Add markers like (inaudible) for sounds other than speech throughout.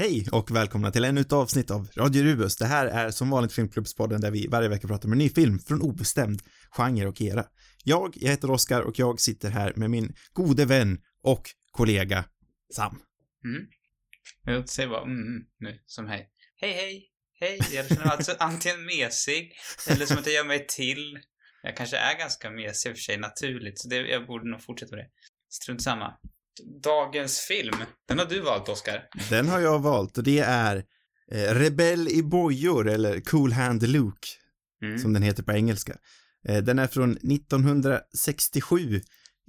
Hej och välkomna till ännu ett avsnitt av Radio Rubus. Det här är som vanligt Filmklubbspodden där vi varje vecka pratar om en ny film från obestämd genre och era. Jag, jag heter Oskar och jag sitter här med min gode vän och kollega Sam. Mm. Jag säger bara mm, mm nu, som hej. Hej, hej, hej. Jag känner mig alltså antingen mesig eller som att jag gör mig till. Jag kanske är ganska mesig i och för sig naturligt, så det, jag borde nog fortsätta med det. Strunt samma. Dagens film, den har du valt, Oskar. Den har jag valt och det är eh, Rebell i bojor eller Cool Hand Luke, Mm. som den heter på engelska. Eh, den är från 1967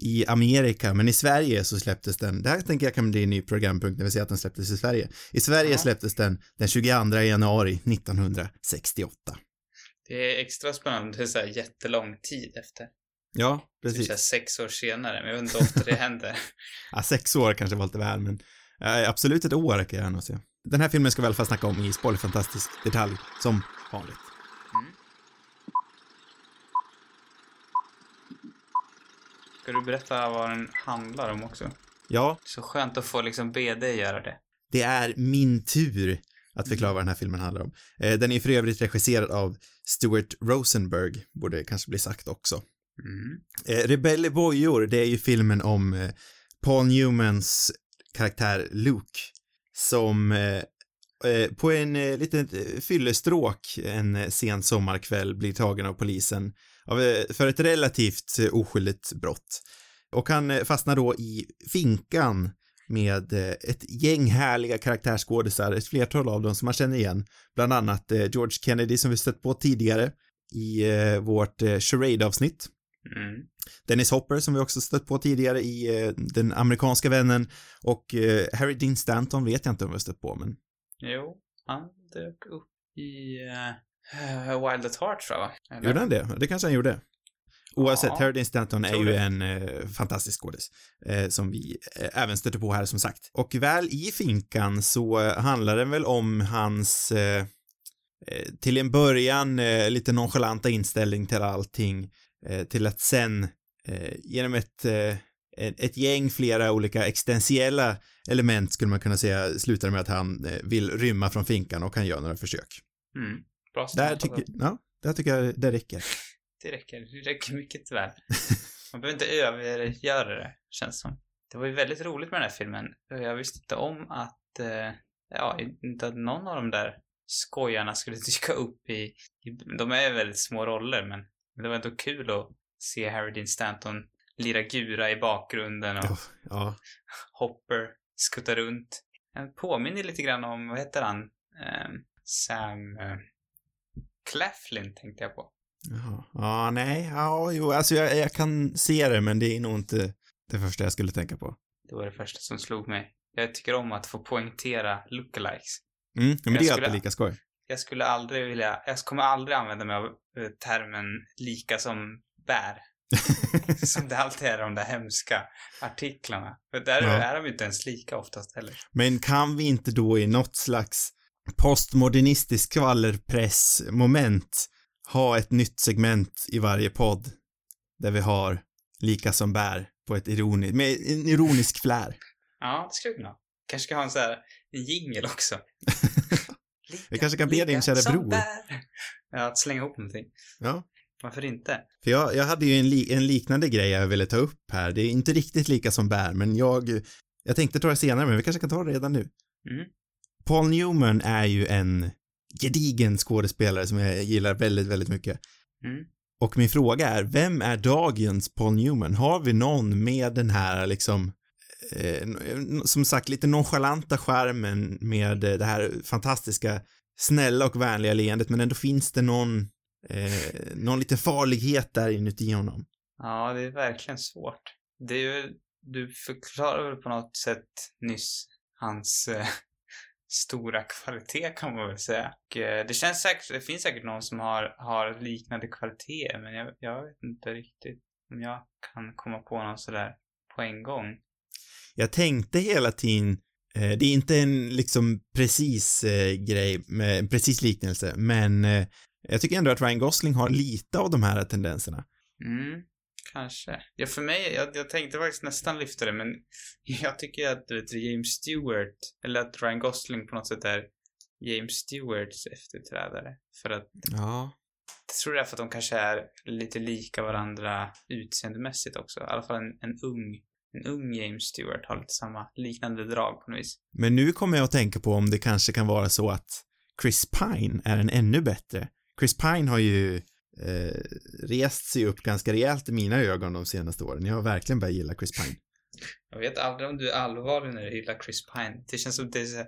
i Amerika, men i Sverige så släpptes den, det här tänker jag kan bli en ny programpunkt när vi säger att den släpptes i Sverige. I Sverige Ja. släpptes den den 22 januari 1968. Det är extra spännande, det är så här jättelång tid efter. Ja, Typ precis. sex år senare, men jag vet inte ofta det händer. (laughs) Ja, sex år kanske var lite väl, men eh, absolut ett år kan jag gärna se. Den här filmen ska vi i alla fall snacka om i spoilerfantastisk detalj, som vanligt. Ska du berätta vad den handlar om också? Ja, Så skönt att få liksom be dig göra det. det är min tur att förklara vad den här filmen handlar om. Eh, Den är för övrigt regisserad av Stuart Rosenberg, borde kanske bli sagt också. Mm. Eh, bojor, det är ju filmen om eh, Paul Newmans karaktär Luke, som eh, eh på en eh, liten eh, fyllestråk en eh, sen sommarkväll blir tagen av polisen av, eh, för ett relativt eh, oskyldigt brott. Och han eh, fastnar då i finkan med eh, ett gäng härliga karaktärsskådisar, ett flertal av dem som man känner igen, bland annat eh, George Kennedy som vi stött på tidigare i eh, vårt eh, charade-avsnitt. Mm. Dennis Hopper som vi också stött på tidigare i eh, Den amerikanska vännen och eh, Harry Dean Stanton vet jag inte om vi har stött på men Jo, han dök upp i uh, Wild at Heart tror jag va? Eller? gjorde han det? Det kanske han gjorde. Oavsett, Ja, Harry Dean Stanton är ju det. en eh, fantastisk skådis eh, som vi eh, även stöter på här som sagt. Och väl i finkan så handlar den väl om hans eh, till en början lite nonchalanta inställning till allting till att sen eh, genom ett eh, ett gäng flera olika existentiella element skulle man kunna säga slutar med att han eh, vill rymma från finkan och han gör några försök. Mm. Bra Där tycker, ja, där tycker jag det räcker. (laughs) Det räcker. Det räcker mycket väl. Man behöver inte övergöra det, känns som. Det var ju väldigt roligt med den här filmen. Jag visste inte om att, eh, ja, inte att någon av de där skojarna skulle (laughs) dyka upp i, de är väldigt små roller, men det var ändå kul att se Harry Dean Stanton lira gura i bakgrunden och Ja, ja. Hopper skuttar runt. Han påminner lite grann om, vad heter han? Ehm, Sam eh, Claflin tänkte jag på. Jaha. Ja, nej, ja, jo, alltså jag, jag kan se det, men det är nog inte det första jag skulle tänka på. Det var det första som slog mig. Jag tycker om att få poängtera lookalikes. Mm, men Jag det är skulle- alltid lika skoj. Jag skulle aldrig vilja, jag kommer aldrig använda mig av eh, termen lika som bär. (laughs) som det alltid är de där hemska artiklarna. För där Ja. är de inte ens lika oftast heller. Men kan vi inte då i något slags postmodernistisk skvallerpressmoment ha ett nytt segment i varje podd där vi har lika som bär på ett ironiskt, med en ironisk flär. Ja, det skulle vi kunna. Kanske ska ha en så här, en jingel också. (laughs) Lika, Vi kanske kan be din kära bror. Ja, att slänga ihop någonting. Ja. Varför inte? För jag, jag hade ju en, li, en liknande grej jag ville ta upp här. Det är inte riktigt lika som bär, men jag, jag tänkte ta det senare, men vi kanske kan ta det redan nu. Mm. Paul Newman är ju en gedigen skådespelare som jag gillar väldigt, väldigt mycket. Mm. Och min fråga är, vem är dagens Paul Newman? Har vi någon med den här liksom, eh, som sagt, lite nonchalanta skärmen med eh, det här fantastiska, snälla och vänliga leendet, men ändå finns det någon, eh, någon liten farlighet där inuti honom. Ja, det är verkligen svårt. Det är ju, du förklarar väl på något sätt nyss hans eh, stora kvalitet kan man väl säga. Och, eh, det känns säkert, det finns säkert någon som har, har liknande kvaliteter, men jag, jag vet inte riktigt om jag kan komma på någon sådär på en gång. Jag tänkte hela tiden, eh, det är inte en liksom precis eh, grej med precis liknelse, men eh, jag tycker ändå att Ryan Gosling har lite av de här tendenserna. Mm. Kanske. Ja, för mig, jag, jag tänkte faktiskt nästan lyfta det, men (laughs) jag tycker att du vet, James Stewart, eller att Ryan Gosling på något sätt är James Stewarts efterträdare. För att, Ja. jag tror det är för att de kanske är lite lika varandra utseendemässigt också. I alla fall en, en ung, en ung James Stewart har lite samma liknande drag på något vis. Men nu kommer jag att tänka på om det kanske kan vara så att Chris Pine är en ännu bättre. Chris Pine har ju eh, rest sig upp ganska rejält i mina ögon de senaste åren. Jag har verkligen börjat gilla Chris Pine. Jag vet aldrig om du är allvarlig när du hyllar Chris Pine. Det känns som det är så här,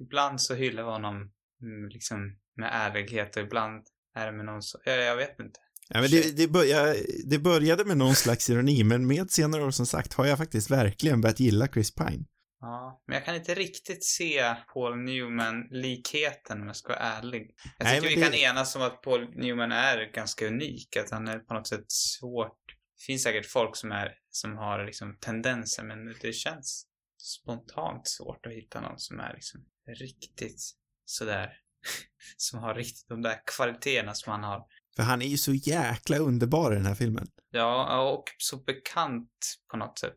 ibland så hyllar vi honom mm, liksom med ärlighet och ibland är det med någon så, jag, jag vet inte. Ja, men det, det, började, det började med någon slags ironi, men med senare år som sagt har jag faktiskt verkligen börjat gilla Chris Pine. Ja, men jag kan inte riktigt se Paul Newman-likheten om jag ska vara ärlig. Jag Nej, tycker men vi det- kan enas om att Paul Newman är ganska unik, att han är på något sätt svårt. Det finns säkert folk som är, som har liksom tendenser, men det känns spontant svårt att hitta någon som är liksom riktigt sådär, (laughs) som har riktigt de där kvaliteterna som han har. För han är ju så jäkla underbar i den här filmen. Ja, och så bekant på något sätt.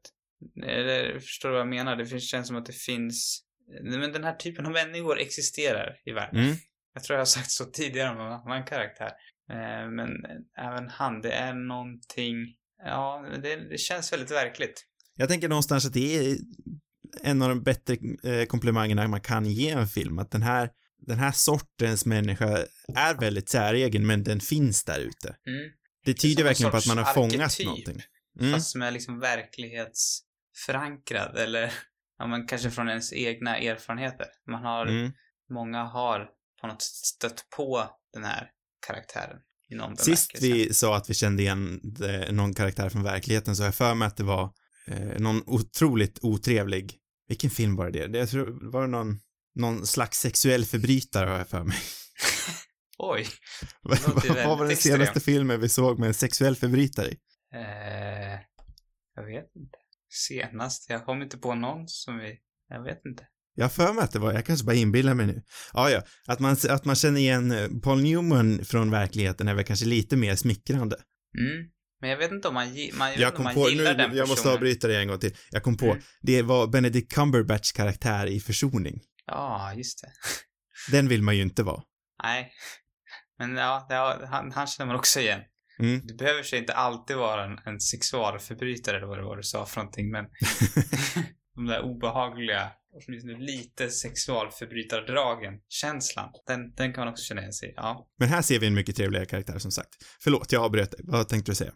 Eller, förstår du vad jag menar? Det finns- känns som att det finns... Men den här typen av människor existerar i världen. Mm. Jag tror jag har sagt så tidigare om någon annan karaktär. Eh, Men även han, det är någonting... Ja, det, det känns väldigt verkligt. Jag tänker någonstans att det är en av de bättre eh, komplimangerna man kan ge en film, att den här, den här sortens människa är väldigt säregen, men den finns där ute. Mm. Det tyder en verkligen på att man har fångat arketyp. någonting. Mm. Fast som är liksom verklighetsförankrad. Eller, ja men kanske från ens egna erfarenheter. Man har Mm. många har på något sätt stött på den här karaktären i någon Sist vi sa att vi kände igen eh, någon karaktär från verkligheten så har jag för mig att det var eh, någon otroligt otrevlig, vilken film var det? det? Jag tror, var det någon, någon slags sexuell förbrytare har jag för mig. (laughs) Oj. Vad var den senaste filmen vi såg med en sexuell förbrytare? Eh, jag vet inte. Senast, jag kom inte på någon som vi, jag vet inte. Jag har för mig att det var, jag kanske bara inbillar mig nu. Ja, ja, att man, att man känner igen eh, Paul Newman från verkligheten är väl kanske lite mer smickrande. Mm. Men jag vet inte om man, man, jag kom man på, nu, gillar den jag måste personen. avbryta dig en gång till. Jag kom på, Mm. det var Benedict Cumberbatchs karaktär i Försoning. Ja, just det. (laughs) Den vill man ju inte vara. Nej. Men ja, har- han, han känner man också igen. Mm. Det behöver sig inte alltid vara en, en sexualförbrytare eller vad det var du sa för någonting, men (laughs) de där obehagliga, åtminstone lite sexualförbrytardragen, känslan, den, den kan man också känna igen sig i. Ja. Men här ser vi en mycket trevligare karaktär som sagt. Förlåt, jag avbröt dig. Vad tänkte du säga?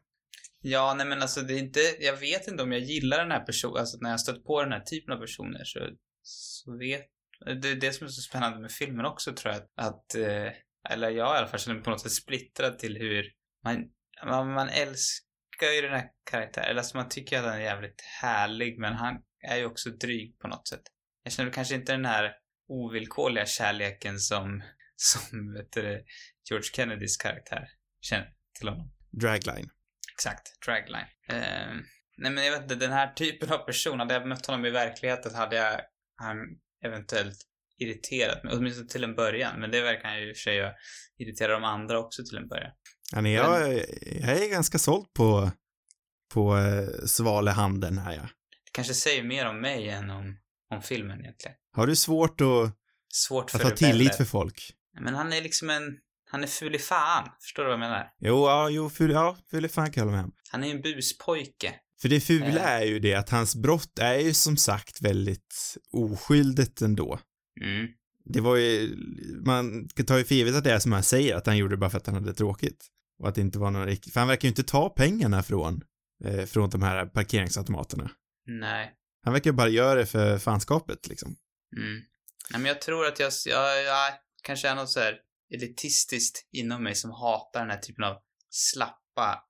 Ja, nej men alltså det är inte, jag vet inte om jag gillar den här personen, alltså när jag stött på den här typen av personer så, så vet, det är det som är så spännande med filmen också tror jag, att, eh, eller jag i alla fall känner mig på något sätt splittrad till hur man, man, man älskar ju den här karaktären, eller alltså man tycker att han är jävligt härlig, men han är ju också dryg på något sätt. Jag känner kanske inte den här ovillkorliga kärleken som, (laughs) som, vet du, George Kennedys karaktär känner till honom. Dragline. Exakt, dragline. Eh, nej men jag vet inte, den här typen av person, hade jag mött honom i verkligheten hade jag han eventuellt irriterat mig, åtminstone till en början. Men det verkar han ju i och för sig göra. Irritera de andra också till en början. Ja, nej, jag, jag är ganska såld på, på eh, Svalehanden här, ja. Det kanske säger mer om mig än om, om filmen egentligen. Har du svårt att, Svårt för att ha tillit för folk? Men han är liksom en, han är ful i fan. Förstår du vad jag menar? Jo, ja, jo, ful, ja, ful fan kan jag hålla med om. Han är en buspojke. För det fula Eh. är ju det att hans brott är ju som sagt väldigt oskyldigt ändå. Mm. Det var ju, man tar ju för givet att det är som han säger, att han gjorde det bara för att han hade tråkigt. Och att det inte var någon riktigt, för han verkar ju inte ta pengarna från, eh, från de här parkeringsautomaterna. Nej. Han verkar bara göra det för fanskapet liksom. Mm. Nej, men jag tror att jag, jag, jag kanske är något så här elitistiskt inom mig som hatar den här typen av slappa,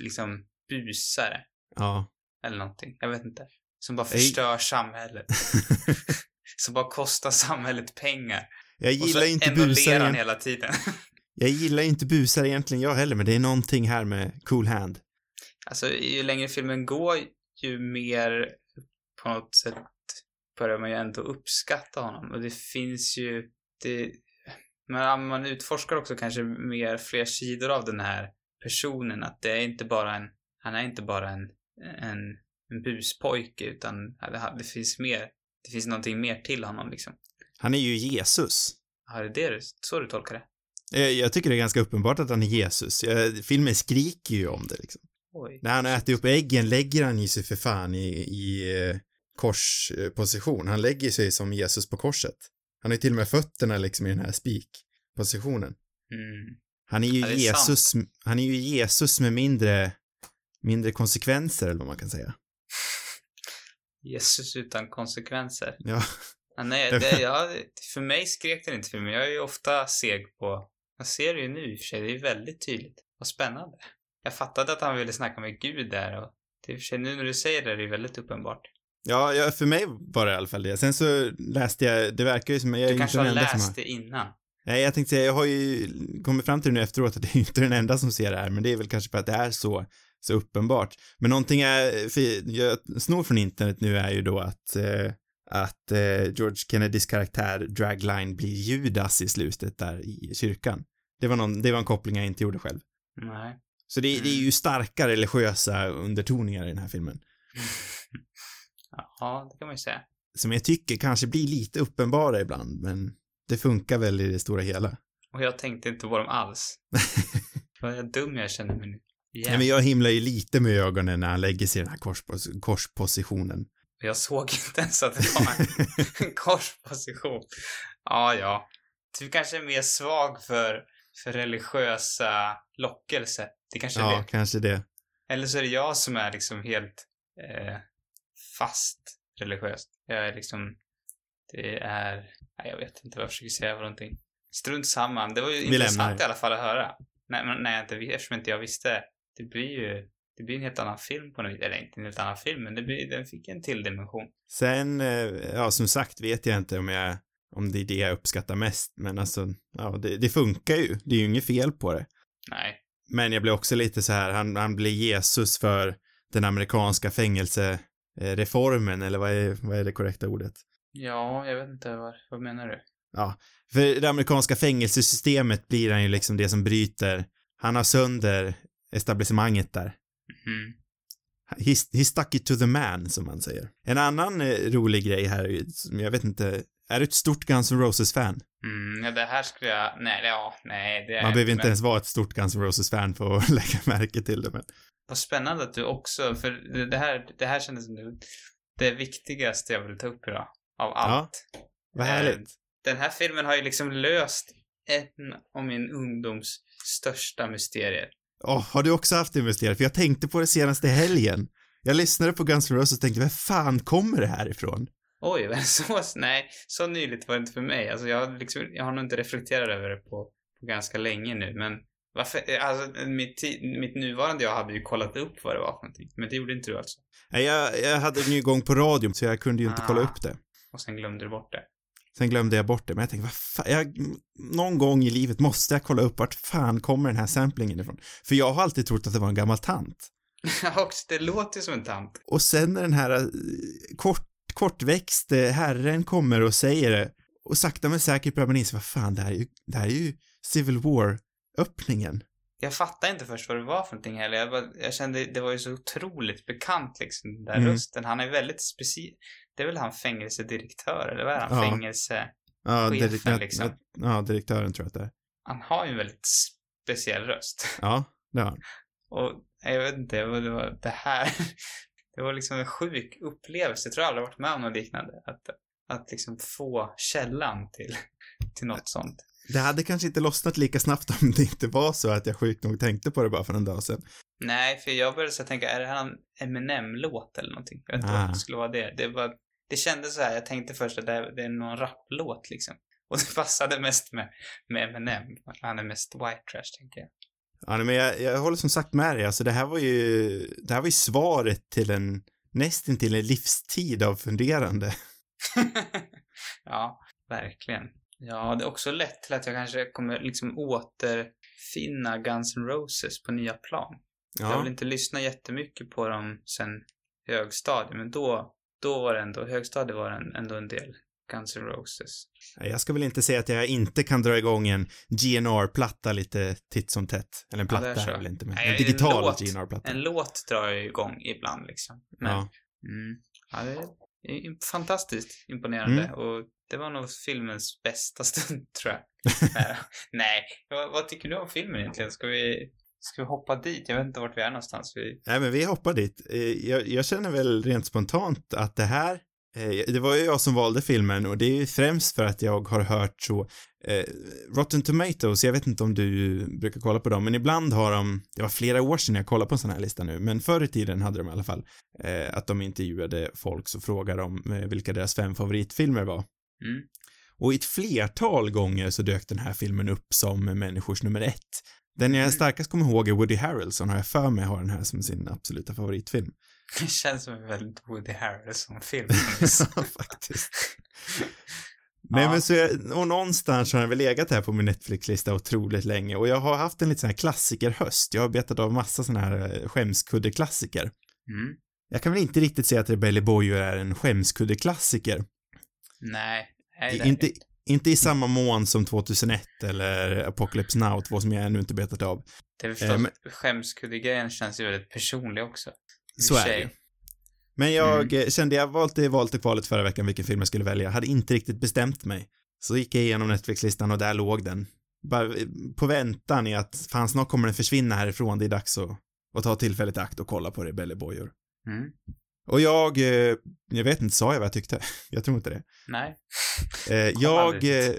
liksom busare. Ja. Eller någonting. Jag vet inte. Som bara förstör samhället. (laughs) som bara kostar samhället pengar. jag Och så gillar inte busar han hela tiden. (laughs) Jag gillar inte busar egentligen jag heller, men det är någonting här med cool hand. alltså, ju längre filmen går, ju mer på något sätt börjar man ju ändå uppskatta honom. Och det finns ju, det, men man utforskar också kanske mer fler sidor av den här personen. Att det är inte bara en, han är inte bara en, en, en buspojke utan det, det finns mer, det finns någonting mer till honom liksom. Han är ju Jesus. Ja, det är det så du tolkar det? Jag, jag tycker det är ganska uppenbart att han är Jesus. Filmen skriker ju om det liksom. Oj. När han äter upp äggen lägger han ju sig för fan i, i eh, korsposition. Han lägger sig som Jesus på korset. Han har ju till och med fötterna liksom i den här spikpositionen. Mm. Han är ju Ja, är Jesus, han är ju Jesus med mindre, mindre konsekvenser eller vad man kan säga. (laughs) Jesus utan konsekvenser. Ja, Ja, nej, (laughs) det, ja, för mig skrek den inte filmen. Jag är ju ofta seg på... Jag ser det ju nu i och för sig. Det är väldigt tydligt. Vad spännande. Jag fattade att han ville snacka med Gud där och det är för sig, nu när du säger det, är det väldigt uppenbart. ja, ja, för mig var det i alla fall det. Sen så läste jag, det verkar ju som, jag är Du kanske inte den enda som läst har... det innan. Nej, jag tänkte säga, jag har ju kommit fram till det nu efteråt att det är inte den enda som ser det här, men det är väl kanske för att det är så, så uppenbart. Men någonting är, jag snor från internet nu är ju då att, eh, att eh, George Kennedys karaktär Dragline blir Judas i slutet där i kyrkan. Det var någon, det var en koppling jag inte gjorde själv. Nej. Så det, det är ju starka religiösa undertoningar i den här filmen. (laughs) Ja, det kan man ju säga. Som jag tycker kanske blir lite uppenbara ibland, men det funkar väl i det stora hela. Och jag tänkte inte på dem alls. (laughs) Vad dum jag känner mig nu. Igen. Nej, men jag himlar ju lite med ögonen när han lägger sig i den här korspos korspositionen. Jag såg inte ens att det var en, (laughs) korsposition. Ja, ja. Du kanske är mer svag för, för religiösa lockelser. Det kanske är Ja, det. kanske det. Eller så är det jag som är liksom helt eh, fast religiöst. Jag är liksom, det är, nej, jag vet inte vad jag försöker säga för någonting. Strunt samma. Det var ju Vi intressant i alla fall att höra. Nej, men nej, inte, eftersom inte jag visste. Det blir ju, det blir en helt annan film på något vis. Eller inte en helt annan film, men det blir, den fick en till dimension. Sen, eh, ja, som sagt vet jag inte om jag, om det är det jag uppskattar mest, men alltså, ja, det, det funkar ju. Det är ju inget fel på det. Nej. Men jag blir också lite så här, han, han blir Jesus för den amerikanska fängelsereformen, eller vad är, vad är det korrekta ordet? Ja, jag vet inte vad, vad menar du? För det amerikanska fängelsesystemet blir han ju liksom det som bryter, han har sönder etablissemanget där. Mm. He, he stuck it to the man, som man säger. En annan eh, rolig grej här, som jag vet inte, är du ett stort Guns N' Roses-fan? Mm, ja, det här skulle jag, nej, ja, nej, det är Man behöver inte men- ens vara ett stort Guns N' Roses-fan för att (laughs) lägga märke till det, men... Vad spännande att du också, för det- här, det här kändes som det, det viktigaste jag ville ta upp idag. Av allt. Vad Eh, härligt. Den här filmen har ju liksom löst en av min ungdoms största mysterier. Åh, har du också haft investerat? För jag tänkte på det senaste helgen. Jag lyssnade på Guns N' Roses och tänkte, var fan kommer det här ifrån? Oj, (laughs) så, nej, så nyligt var det inte för mig. Alltså jag, har liksom, jag har nog inte reflekterat över det på, på ganska länge nu, men varför, alltså mitt, mitt nuvarande jag hade ju kollat upp vad det var för någonting, men det gjorde inte du alltså. Nej, Jag, jag hade den ju igång på radion, så jag kunde ju inte kolla Ah. upp det. Och sen glömde du bort det. Sen glömde jag bort det, men jag tänkte, vad fan, jag, någon gång i livet måste jag kolla upp vart fan kommer den här samplingen ifrån? För jag har alltid trott att det var en gammal tant. (laughs) Ja, det låter som en tant. Och sen när den här eh, kort, kortväxte herren kommer och säger det, och sakta men säkert börjar man inse, vad fan, det här är ju, det här är ju Civil War-öppningen. Jag fattade inte först vad det var för någonting heller. Jag, bara, jag kände, det var ju så otroligt bekant liksom, den där Mm. rösten. Han är väldigt speciell. Det är väl han fängelsedirektör, eller vad är han? Ja. Fängelse... Ja, Chefen, liksom. ja, direktören tror jag att det är. Han har ju en väldigt speciell röst. Ja, det har han. Och jag vet inte, det var, det, var, det här... (laughs) Det var liksom en sjuk upplevelse. Jag tror jag aldrig varit med om något liknande. Att, att liksom få källan till, till något sånt. Det hade kanske inte lossnat lika snabbt om det inte var så att jag sjukt nog tänkte på det bara för en dag sedan. Nej, för jag började så tänka, är det här en Eminem-låt eller någonting? Jag vet inte Ah. vad det skulle vara det. Det, var, det kändes så här, jag tänkte först att det, är- det är någon rapplåt liksom. Och det (laughs) passade mest med, med Eminem. Han är mest white trash, tänker jag. Ja, men jag, jag håller som sagt med dig. Alltså det här var ju, det här var ju svaret till en, nästan till en livstid av funderande. (laughs) (laughs) ja, verkligen. Ja, det är också lätt till att jag kanske kommer liksom återfinna Guns N' Roses på nya plan. Jag Ja, väl inte lyssnat jättemycket på dem sen högstadiet, men då, då var det ändå, högstadiet var det ändå en del Guns N' Roses. Jag ska väl inte säga att jag inte kan dra igång en GNR-platta lite titt som tätt. Eller en Ja, platta är så. är väl inte, men Nej, en digital. GNR-platta. En låt drar jag igång ibland liksom. Men, Ja. mm, ja, det är fantastiskt imponerande Mm. och det var nog filmens bästa stund (laughs) tror jag. Nej, (laughs) Nej, vad, vad tycker du om filmen egentligen? Ska vi, ska vi hoppa dit? Jag vet inte vart vi är någonstans. Vi... Nej, men vi hoppar dit. Eh, Jag, jag känner väl rent spontant att det här, eh, det var ju jag som valde filmen och det är ju främst för att jag har hört så, eh, Rotten Tomatoes, jag vet inte om du brukar kolla på dem, men ibland har de, det var flera år sedan jag kollade på en sån här lista nu, men förr i tiden hade de i alla fall, eh, att de intervjuade folk så frågade de eh, vilka deras fem favoritfilmer var. Mm. Och ett flertal gånger så dök den här filmen upp som människors nummer ett. Den jag starkast kommer ihåg är Woody Harrelson, har jag för mig har den här som sin absoluta favoritfilm. Det känns som en väldigt Woody Harrelson-film. (laughs) Ja, faktiskt. (laughs) Nej Ja. men så jag, och någonstans har den väl legat här på min Netflix-lista otroligt länge och jag har haft en lite sån här klassikerhöst. Jag har betat av massa såna här eh, skämskuddeklassiker. Mm. Jag kan väl inte riktigt säga att Rebelli Boyo är en skämskuddeklassiker. Nej, nej inte, inte. Inte i samma mån som 2001 eller Apocalypse Now, två som jag ännu inte betat av. Det är Eh, förstås, men- skämskudde-grejen känns ju väldigt personlig också. I Så är det ju. Men jag Mm. eh, kände, jag valde valet och kvalet förra veckan vilken film jag skulle välja. Hade inte riktigt bestämt mig. Så gick jag igenom Netflix-listan och där låg den. Bara eh, på väntan i att fan snart kommer den försvinna härifrån, det är dags att, att ta tillfället i akt och kolla på Rebelle Bojor. Mm. Och jag, eh, jag vet inte, sa jag vad jag tyckte? (laughs) Jag tror inte det. Nej. Eh, jag eh,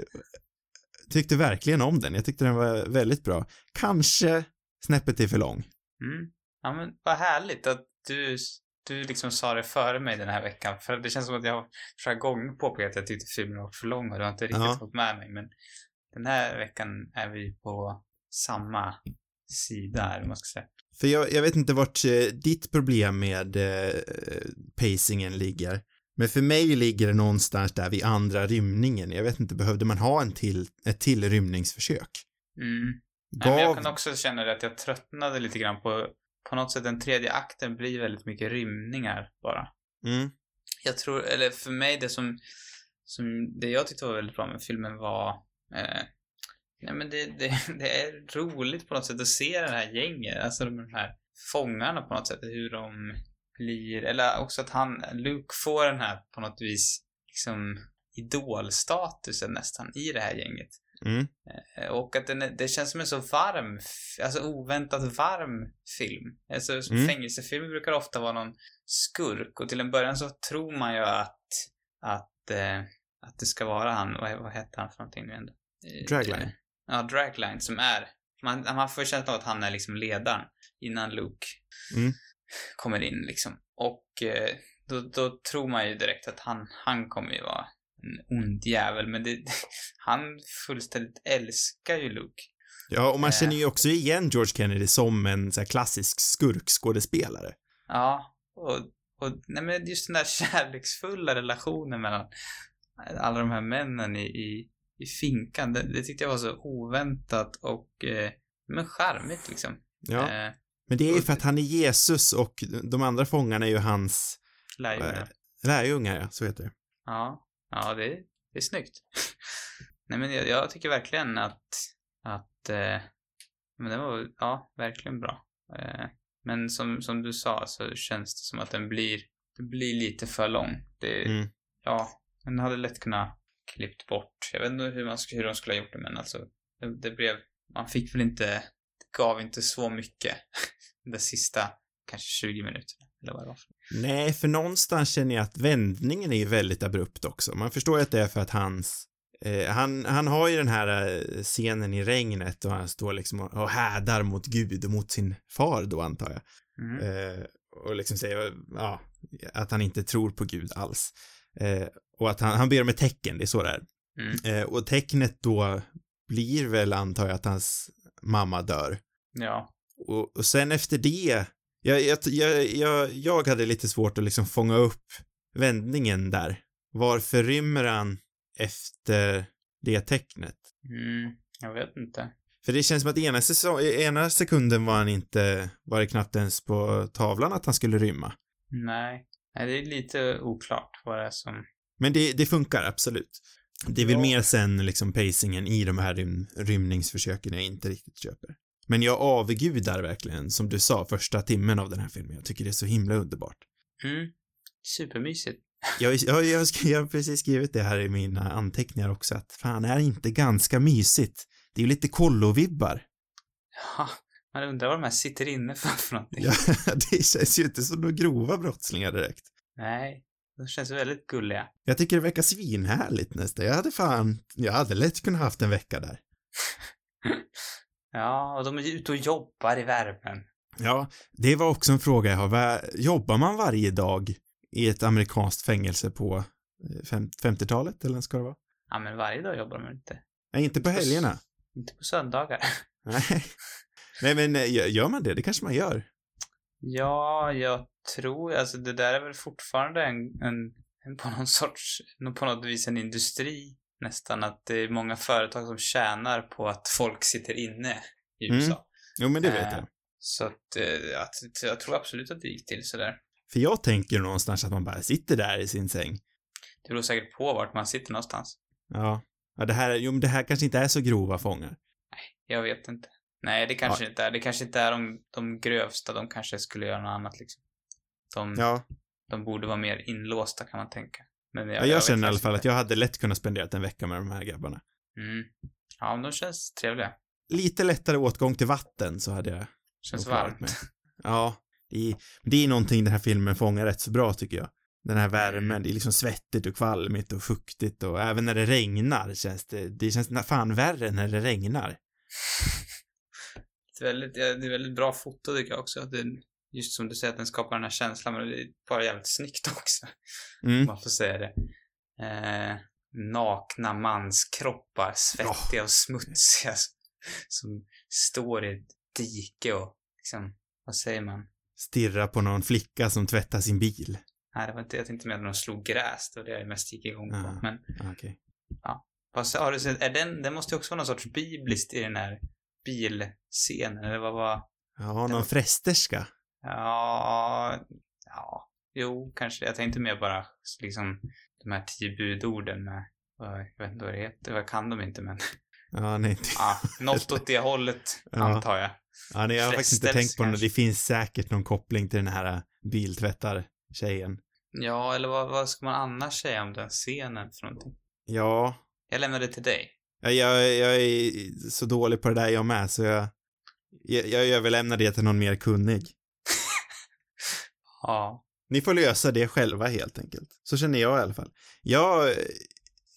tyckte verkligen om den. Jag tyckte den var väldigt bra. Kanske snäppet är för lång. Mm. Ja men vad härligt att du, du liksom sa det före mig den här veckan. För det känns som att jag har flera gånger påpekat att jag tyckte filmen var för lång och du har inte riktigt Ja. hållit med mig. Men den här veckan är vi på samma sida, eller man ska säga. För jag, jag vet inte vart eh, ditt problem med eh, pacingen ligger. Men för mig ligger det någonstans där vid andra rymningen. Jag vet inte, behövde man ha en till, ett till rymningsförsök? Mm. Nej, men jag Gav... kan också känna det att jag tröttnade lite grann på, på något sätt den tredje akten blir väldigt mycket rymningar bara. Mm, Jag tror, eller för mig det som, som det jag tyckte var väldigt bra med filmen var, eh, nej men det, det, (laughs) det är roligt på något sätt att se det här gänget, alltså de här fångarna på något sätt, hur de blir, eller också att han, Luke får den här på något vis, liksom idolstatusen nästan i det här gänget. mm, Eh, Och att den, är- det känns som en så varm, alltså oväntat varm film. Alltså Mm. fängelsefilmer brukar ofta vara någon skurk och till en början så tror man ju att, att, eh, att det ska vara han, vad, vad hette han för någonting nu ändå? Eh, Dragline. Ja, Dragline som är, man, man får känslan av att han är liksom ledaren innan Luke Mm. kommer in liksom. Och eh, då, då tror man ju direkt att han, han kommer ju vara en ond jävel, men det, (laughs) han fullständigt älskar ju Luke. Ja, och man Eh. känner ju också igen George Kennedy som en så här klassisk skurkskådespelare. Ja, och, och nej men just den där (laughs) kärleksfulla relationen mellan alla de här männen i, i, i finkan, det, det tyckte jag var så oväntat och eh, men charmigt liksom. Ja, Eh, men det är ju för att han är Jesus och de andra fångarna är ju hans lärjungar. eh, lärjungar, ja, så heter det. Ja, ja det, det är snyggt. (laughs) Nej men jag, jag tycker verkligen att, att, eh, men det var, ja, verkligen bra. Eh, men som, som du sa så känns det som att den blir, det blir lite för lång. Det, Mm. ja, den hade lätt kunnat klippt bort. Jag vet inte hur, man, hur de skulle ha gjort det men alltså, det, det blev, man fick väl inte, det gav inte så mycket (laughs) de sista kanske 20 minuterna eller vad det var. Nej, för någonstans känner jag att vändningen är ju väldigt abrupt också. Man förstår ju att det är för att hans eh, han, han har ju den här eh, scenen i regnet och han står liksom och, och hädar mot Gud och mot sin far då antar jag. Mm. Eh, och liksom säger, ja, att han inte tror på Gud alls. Eh, och att han, han ber om ett tecken, det är så det är. Mm. Eh, och tecknet då blir väl, antar jag, att hans mamma dör. Ja. Och, och sen efter det, jag, jag, jag, jag, jag hade lite svårt att liksom fånga upp vändningen där. Varför rymmer han efter det tecknet? Mm. Jag vet inte. För det känns som att ena, säsong, ena sekunden var han inte, var det knappt ens på tavlan att han skulle rymma. Nej. Nej, det är lite oklart vad det är som, Men det, det funkar absolut. Det är väl Ja. mer sen liksom pacingen i de här rym, rymningsförsöken jag inte riktigt köper. Men jag avgudar verkligen, som du sa, första timmen av den här filmen. Jag tycker det är så himla underbart. Mm. Supermysigt. Jag, jag, jag, jag har precis skrivit det här i mina anteckningar också, att fan, är det inte ganska mysigt? Det är ju lite kollovibbar. Ja, man undrar vad de här sitter inne för, för någonting. Ja, (laughs) det känns ju inte som några grova brottslingar direkt. Nej, de känns väldigt gulliga. Jag tycker det verkar svinhärligt nästan. Jag hade fan, jag hade lätt kunnat haft en vecka där. (laughs) Ja, och de är ute och jobbar i värmen. Ja, det var också en fråga jag har. Jobbar man varje dag i ett amerikanskt fängelse på eh, fem- 50-talet eller när ska det vara? Ja, men varje dag jobbar de inte. Nej, inte på helgerna. Inte på söndagar. (laughs) Nej. Nej, men eh, gör man det? Det kanske man gör. Ja, jag tror, alltså det där är väl fortfarande en, en, en på någon sorts, på något vis en industri nästan, att det är många företag som tjänar på att folk sitter inne i Mm. USA. Jo, men det vet Eh, jag. Så att, eh, att, jag tror absolut att det gick till sådär. För jag tänker någonstans att man bara sitter där i sin säng. Det beror säkert på vart man sitter någonstans. Ja. Ja, det här, jo, men det här kanske inte är så grova fångar. Jag vet inte. Nej, det kanske inte är. Det kanske inte är de, de grövsta. De kanske skulle göra något annat liksom. De, Ja, de borde vara mer inlåsta kan man tänka. Men jag, jag, vet känner i alla fall inte. att jag hade lätt kunnat spendera en vecka med de här grabbarna. Mm. Ja, men de känns trevliga. Lite lättare åtgång till vatten så hade jag Känns varmt. mig. Ja, det är, det är någonting den här filmen fångar rätt så bra tycker jag. Den här värmen, det är liksom svettigt och kvalmigt och fuktigt och även när det regnar känns det, det känns fan värre när det regnar. (laughs) Väldigt, ja, det är väldigt bra foto tycker jag också. Det, just som du säger att den skapar den här känslan, men det är bara jävligt snyggt (laughs) också. Mm. man får säga det. Eh, nakna manskroppar, svettiga och smutsiga, som, står i ett dike och liksom, vad säger man? Stirra på någon flicka som tvättar sin bil. Nej, det var inte, jag tänkte mer att de slog gräs, det var det jag mest gick igång på. Ah. Men Okej. vad, sa- har du sett, är den, den måste ju också vara någon sorts bibliskt i den här bilscenen, eller vad var? Ja, någon frästerska. Ja, ja, jo, kanske. Jag tänkte mer bara liksom de här tio budorden med, jag vet inte vad det heter, jag kan dem inte men, Ja, nej, inte. ja, något åt det hållet, Ja. antar jag. Ja, nej, jag har faktiskt inte tänkt på det. Det finns säkert någon koppling till den här äh, biltvättar-tjejen. Ja, eller vad, vad ska man annars säga om den scenen för någonting? Ja, Jag lämnar det till dig. Ja, jag, jag är så dålig på det där jag med, så jag, jag, jag överlämnar det till någon mer kunnig. (laughs) Ja, Ni får lösa det själva helt enkelt. Så känner jag i alla fall. Jag eh,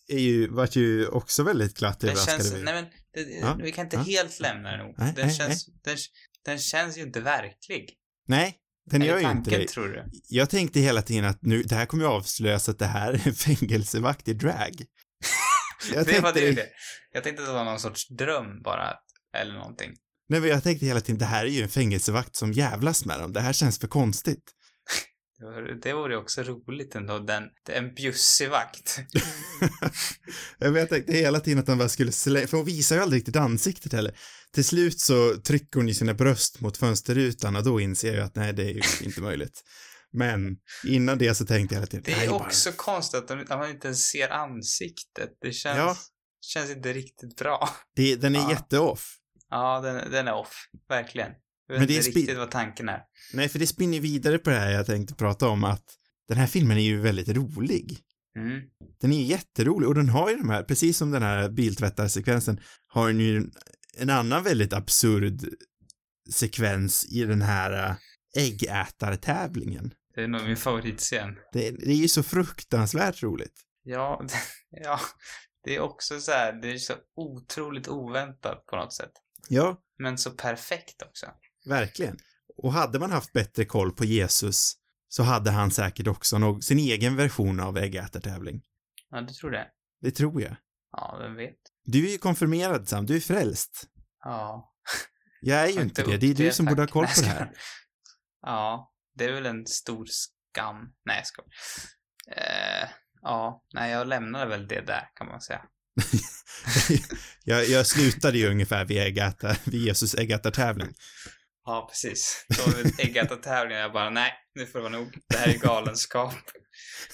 är ju, vart ju också väldigt glatt överraskad känns, nej men, det, Ja, vi kan inte ja. helt lämna den. Nej, Den nej, känns, den, den känns ju inte verklig. Nej, den Är gör ju inte det. tror du? Jag tänkte hela tiden att nu, det här kommer ju avslöjas att det här är en (laughs) fängelsevakt i drag. (laughs) Jag det var tänkte, det, det. Jag tänkte att det var någon sorts dröm bara, eller någonting. nej men jag tänkte hela tiden, det här är ju en fängelsevakt som jävlas med dem. Det här känns för konstigt. Det vore- också roligt ändå, den, en bjussig vakt. (laughs) Jag tänkte hela tiden att han bara skulle slänga, för hon visar ju aldrig riktigt ansiktet heller. Till slut så trycker hon ju sina bröst mot fönsterrutan och då inser jag att nej, det är ju inte möjligt. Men innan det så tänkte jag tiden, Det här är bara- också konstigt att, de, att man inte ens ser ansiktet. Det känns, Ja. känns inte riktigt bra. (laughs) det, den är Ja. jätteoff. Ja, den, den är off. Verkligen. Jag vet Men det inte riktigt vad tanken är. Nej, för det spinner vidare på det här jag tänkte prata om att den här filmen är ju väldigt rolig. Mm. Den är ju jätterolig och den har ju de här, precis som den här biltvättarsekvensen, har den ju en, en annan väldigt absurd sekvens i den här äh, äggätartävlingen. Det är nog min favoritscen. Det, det är ju så fruktansvärt roligt. Ja, (laughs) ja. Det är också så här, det är så otroligt oväntat på något sätt. Ja, Men så perfekt också. verkligen. Och hade man haft bättre koll på Jesus så hade han säkert också någon, sin egen version av äggätartävling. Ja, du tror det? Det tror jag. Ja, vem vet? Du är ju konfirmerad Sam, du är frälst. Ja. Jag är ju inte det, det är du som borde ha koll på det här. (laughs) Ja, det är väl en stor skam. Nej, jag skojar. Eh, ja, nej, jag lämnade väl det där kan man säga. (laughs) jag, jag slutade ju ungefär vid, äggätar, vid Jesus äggätartävling. Ja, precis. Så var det äggätartävlingen. Jag bara, nej, nu får det vara nog. Det här är galenskap.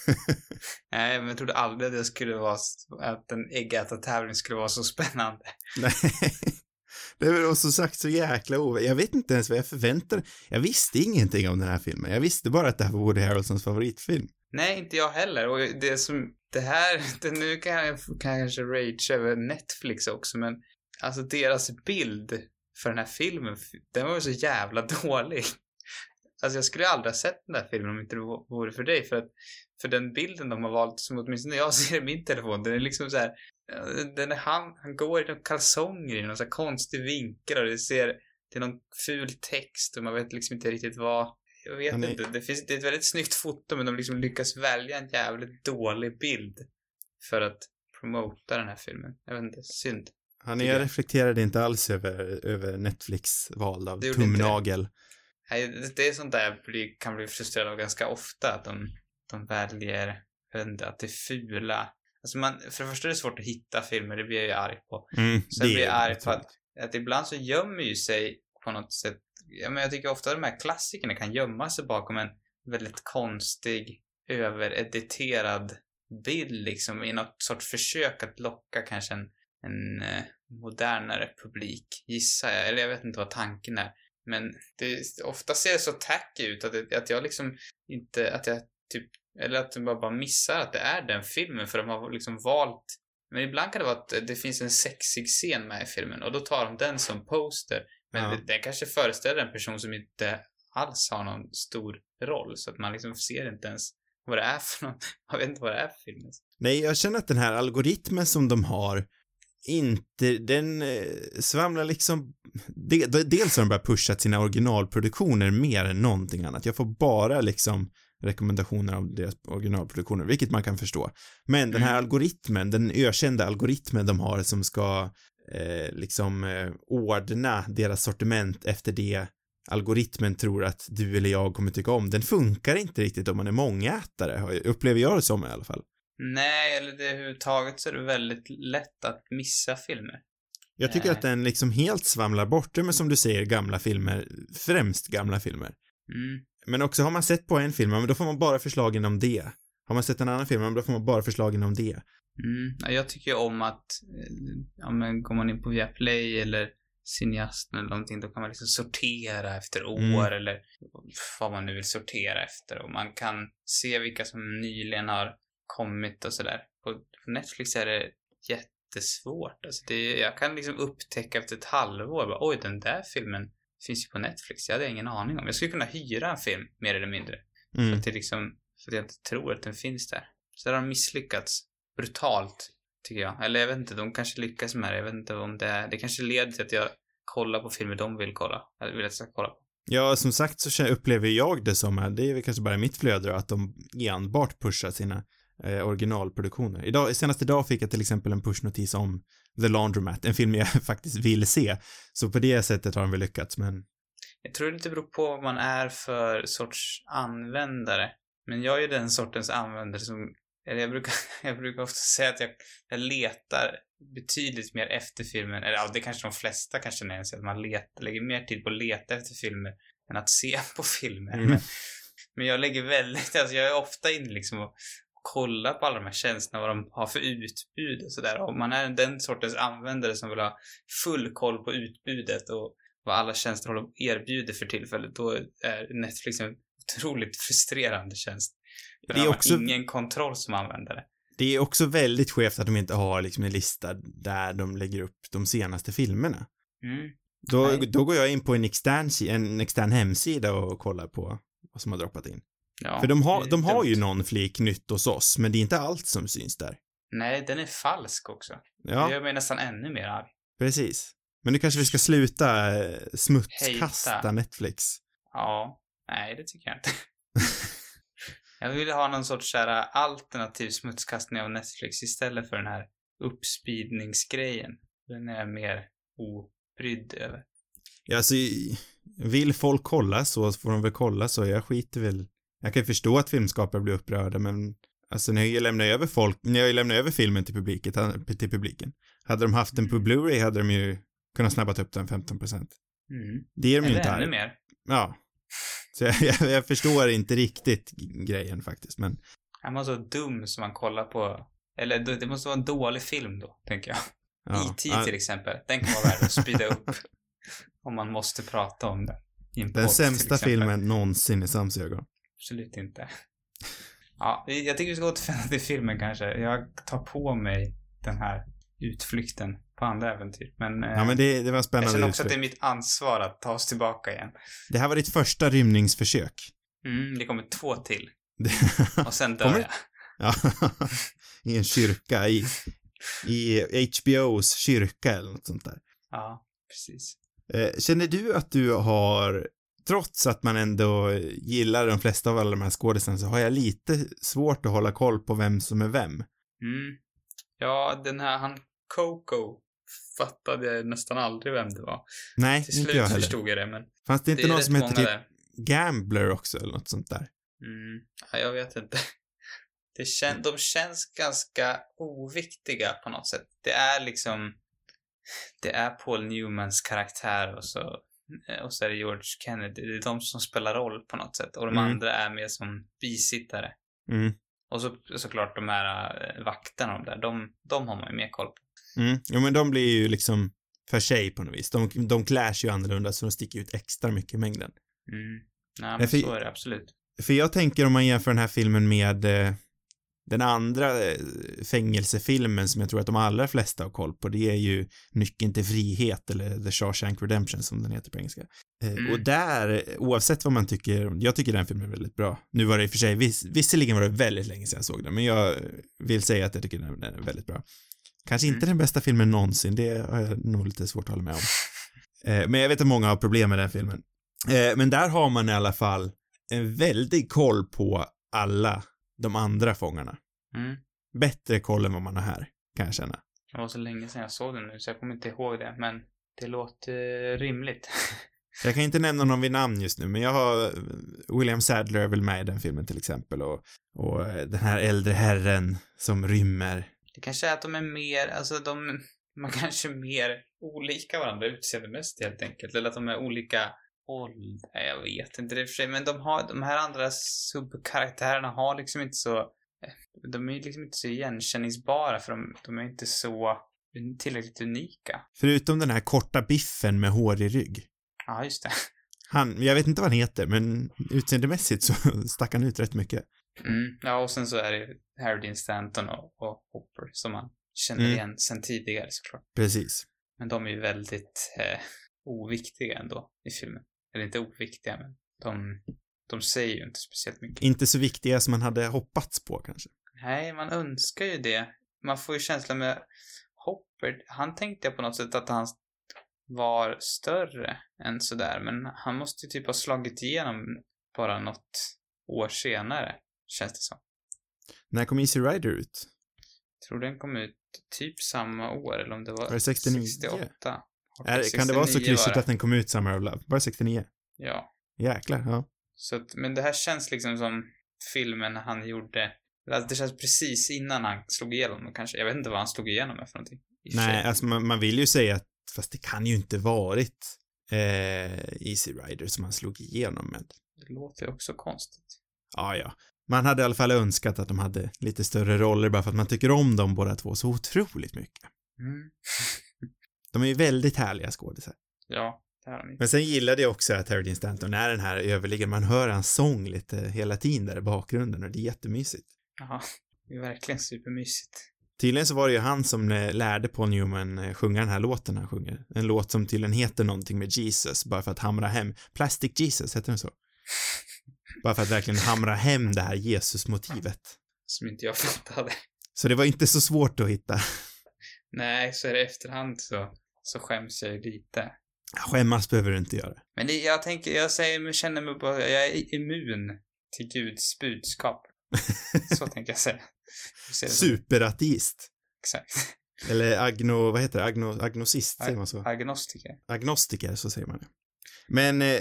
(laughs) nej, men jag trodde aldrig att det skulle vara, att en äggätartävling skulle vara så spännande. Nej. Det var som sagt så jäkla ov... Jag vet inte ens vad jag förväntade Jag visste ingenting om den här filmen. Jag visste bara att det här var Woody Harrelsons favoritfilm. Nej, inte jag heller. Och det som, det här, det, nu kan jag, kan jag kanske rage över Netflix också, men alltså deras bild för den här filmen, den var ju så jävla (laughs) dålig. Alltså jag skulle aldrig ha sett den där filmen om inte det vore för dig, för att för den bilden de har valt, som åtminstone jag (laughs) ser i min telefon, den är liksom så här, den är han, han går i några kalsonger i någon så konstig vinkel och det ser, det är någon ful text och man vet liksom inte riktigt vad, jag vet är... inte, det finns, det är ett väldigt snyggt foto men de liksom lyckas välja en jävligt dålig bild för att promota den här filmen. Jag vet inte, synd. Han är reflekterade inte alls över, över Netflix val av tumnagel. Nej, det är sånt där jag blir, kan bli frustrerad av ganska ofta, att de, de väljer, jag vet inte, att det är fula. Alltså man, för det första är det svårt att hitta filmer, det blir jag ju arg på. Mm, Sen blir jag arg på att, att ibland så gömmer ju sig på något sätt, ja men jag tycker ofta att de här klassikerna kan gömma sig bakom en väldigt konstig, överediterad bild liksom i något sorts försök att locka kanske en, en eh, modernare publik, gissar jag. Eller jag vet inte vad tanken är. Men det, ofta ser det så tacky ut att, att jag liksom inte, att jag typ, eller att de bara, missar att det är den filmen för de har liksom valt men ibland kan det vara att det finns en sexig scen med i filmen och då tar de den som poster. Men ja. den kanske föreställer en person som inte alls har någon stor roll så att man liksom ser inte ens vad det är för någon, (laughs) man vet inte vad det är för film. Nej, jag känner att den här algoritmen som de har inte, den eh, svamlar liksom, de, de, dels har de börjat pusha sina originalproduktioner mer än någonting annat. Jag får bara liksom rekommendationer av deras originalproduktioner, vilket man kan förstå. Men den här mm. algoritmen, den ökända algoritmen de har som ska eh, liksom eh, ordna deras sortiment efter det algoritmen tror att du eller jag kommer tycka om, den funkar inte riktigt om man är mångätare, upplever jag det som i alla fall. Nej, eller det överhuvudtaget så är det väldigt lätt att missa filmer. Jag tycker Nej. att den liksom helt svamlar bort det med som du säger gamla filmer, främst gamla filmer. Mm. Men också har man sett på en film, men då får man bara förslagen om det. Har man sett en annan film, men då får man bara förslagen om det. Mm. Jag tycker om att, eh, ja men går man in på Viaplay eller cineasten eller någonting, då kan man liksom sortera efter mm. år mm. eller vad man nu vill sortera efter och man kan se vilka som nyligen har kommit och sådär. På, på Netflix är det jättesvårt. Alltså det, jag kan liksom upptäcka efter ett halvår, bara, oj den där filmen finns ju på Netflix. Jag hade ingen aning om. Jag skulle kunna hyra en film, mer eller mindre. Mm. För att det liksom, för att jag inte tror att den finns där. Så där har de misslyckats. Brutalt, tycker jag. Eller jag vet inte, de kanske lyckas med det. Jag vet inte om det är, det kanske leder till att jag kollar på filmer de vill kolla. Eller vill att jag ska kolla på. Ja, som sagt så upplever jag det som, det är väl kanske bara mitt flöde att de enbart pushar sina eh, originalproduktioner. Idag, senast idag fick jag till exempel en pushnotis om The Laundromat, en film jag (laughs) faktiskt vill se. Så på det sättet har de väl lyckats, men... Jag tror det lite beror på vad man är för sorts användare. Men jag är ju den sortens användare som, eller jag brukar, (laughs) jag brukar ofta säga att jag, jag letar betydligt mer efter filmen, eller ja, det kanske de flesta kanske känner sig, att man letar, lägger mer tid på att leta efter filmer än att se (laughs) på filmer. Mm. Men, men jag lägger väldigt, alltså jag är ofta inne liksom och kolla på alla de här tjänsterna, vad de har för utbud och sådär. Om man är den sortens användare som vill ha full koll på utbudet och vad alla tjänster håller erbjuder för tillfället, då är Netflix en otroligt frustrerande tjänst. För det är också... ingen kontroll som användare. Det är också väldigt skevt att de inte har liksom en lista där de lägger upp de senaste filmerna. Mm. Då, då går jag in på en extern, en extern hemsida och kollar på vad som har droppat in. Ja, För de har, de har ju någon flik nytt hos oss, men det är inte allt som syns där. Nej, den är falsk också. Ja. Det gör mig nästan ännu mer arg. Precis. Men nu kanske vi ska sluta eh, smutskasta Hejta. Netflix. Ja. Nej, det tycker jag inte. (laughs) jag vill ha någon sorts så alternativ smutskastning av Netflix istället för den här uppspeedningsgrejen. Den är jag mer obrydd över. Ja, alltså, vill folk kolla så får de väl kolla så. Jag skiter väl jag kan ju förstå att filmskapare blir upprörda, men alltså ni har ju lämnat över folk, ni har ju lämnat över filmen till publiken, till publiken. Hade de haft den på Blu-ray hade de ju kunnat snabbat upp den 15%. Mm. Det är de ju Eller inte ännu här. mer. Ja. Så jag, jag, jag förstår inte riktigt grejen faktiskt, men Han var så dum som man kollar på. Eller det det måste vara en dålig film då, tänker jag. ja. E.T. Ja, till exempel. Den kan vara värd att speeda upp. (laughs) om man måste prata om den. en Den sämsta filmen någonsin i Sams ögon. Absolut inte. (laughs) Ja, jag tycker vi ska återvända till filmen kanske. Jag tar på mig den här utflykten på andra äventyr. Men, eh, Ja, men det, det var jag spännande känner också att utflykt. det är mitt ansvar att ta oss tillbaka igen. Det här var ditt första rymningsförsök. Mm, det kommer två till. Och sen dör jag. ja. (laughs) I en kyrka, i, i HBOs kyrka eller något sånt där. Ja, precis. Eh, känner du att du har, trots att man ändå gillar de flesta av alla de här skådespelarna, så har jag lite svårt att hålla koll på vem som är vem. Mm. Ja, den här, han Coco fattade nästan aldrig vem det var. Nej, Till inte slut jag heller. förstod jag det, men Fanns det det inte är någon som många typ där. Gambler också eller något sånt där? Mm. Ja, jag vet inte. (laughs) Det kän, de känns ganska oviktiga på något sätt. Det är liksom... Det är Paul Newmans karaktär och så, och så är det George Kennedy. Det är de som spelar roll på något sätt. Och de Mm. andra är mer som bisittare. Mm. Och så såklart de här äh, vakterna de där, de, de har man ju mer koll på. Mm. Jo, men de blir ju liksom för sig på något vis. De, de clash ju annorlunda så de sticker ut extra mycket i mängden. Mm. Nej, men Ja, för- så är det absolut. För jag tänker om man jämför den här filmen med eh, den andra eh, fängelsefilmen som jag tror att de allra flesta har koll på, det är ju Nyckeln till frihet eller The Shawshank Redemption som den heter på engelska. Eh, Mm. Och där, oavsett vad man tycker, jag tycker den filmen är väldigt bra. Nu var det i och för sig, vis, visserligen var det väldigt länge sedan jag såg den, men jag vill säga att jag tycker den är väldigt bra. Kanske inte Mm. den bästa filmen någonsin, det har jag nog lite svårt att hålla med om. Eh, Men jag vet att många har problem med den filmen. Men där har man i alla fall en väldig koll på alla de andra fångarna. Mm. Bättre koll än vad man har här, kan jag känna. Det var så länge sedan jag såg den nu så jag kommer inte ihåg det, men det låter rimligt. (laughs) Jag kan inte nämna någon vid namn just nu, men jag har William Sadler är väl med i den filmen till exempel och, och eh, den här äldre herren som rymmer. Det kanske är att de är mer, alltså de, man kanske är mer olika varandra utseendemässigt helt enkelt. Eller att de är olika ålder, jag vet inte det för sig. Men de har, de här andra subkaraktärerna har liksom inte så, eh, de är liksom inte så igenkänningsbara för de, de är inte så tillräckligt unika. Förutom den här korta biffen med hårig rygg. Ja, just det. Han, jag vet inte vad han heter, men utseendemässigt så (laughs) stack han ut rätt mycket. Mm. Ja, och sen så är det Harry Dean Stanton och, och Hopper som man känner Mm. igen sen tidigare såklart. Precis. Men de är ju väldigt eh, oviktiga ändå i filmen. Eller inte oviktiga, men de, de säger ju inte speciellt mycket. Inte så viktiga som man hade hoppats på kanske. Nej, man önskar ju det. Man får ju känslan med Hopper, han tänkte jag på något sätt att han var större än sådär, men han måste ju typ ha slagit igenom bara något år senare, känns det som. När kom Easy Rider ut? tror den kom ut typ samma år, eller om det var, Var det 69? 68. Är, kan det vara så 69 klyschigt att den kom ut Summer of Love? Var det 69? Ja. Jäklar, ja. Så att, men det här känns liksom som filmen han gjorde, alltså det känns precis innan han slog igenom kanske. Jag vet inte vad han slog igenom med för någonting. Nej, alltså man, man vill ju säga att, fast det kan ju inte varit eh, Easy Rider som han slog igenom med. Det låter ju också konstigt. Ja, ja. Man hade i alla fall önskat att de hade lite större roller bara för att man tycker om dem båda två så otroligt mycket. Mm. (laughs) De är ju väldigt härliga skådisar. Ja, det har de. Men sen gillade jag också att Harry Dean Stanton är den här överliggaren, man hör hans sång lite hela tiden där i bakgrunden och det är jättemysigt. Jaha. Det är verkligen supermysigt. Tydligen så var det ju han som eh, lärde Paul Newman eh, sjunga den här låten han sjunger. En låt som tydligen heter någonting med Jesus, bara för att hamra hem. Plastic Jesus, heter den så? (laughs) Bara för att verkligen hamra hem det här Jesus-motivet. Som inte jag fattade. Så det var inte så svårt att hitta. Nej, så är det efterhand så, så skäms jag ju lite. Skämmas behöver du inte göra. Men det, jag tänker, jag säger, jag känner mig bara, jag är immun till Guds budskap. (laughs) Så tänker jag säga. Superateist. Exakt. Eller agno, vad heter det? Agno, agnosist, säger man så? Agnostiker. Agnostiker, så säger man det. Men eh,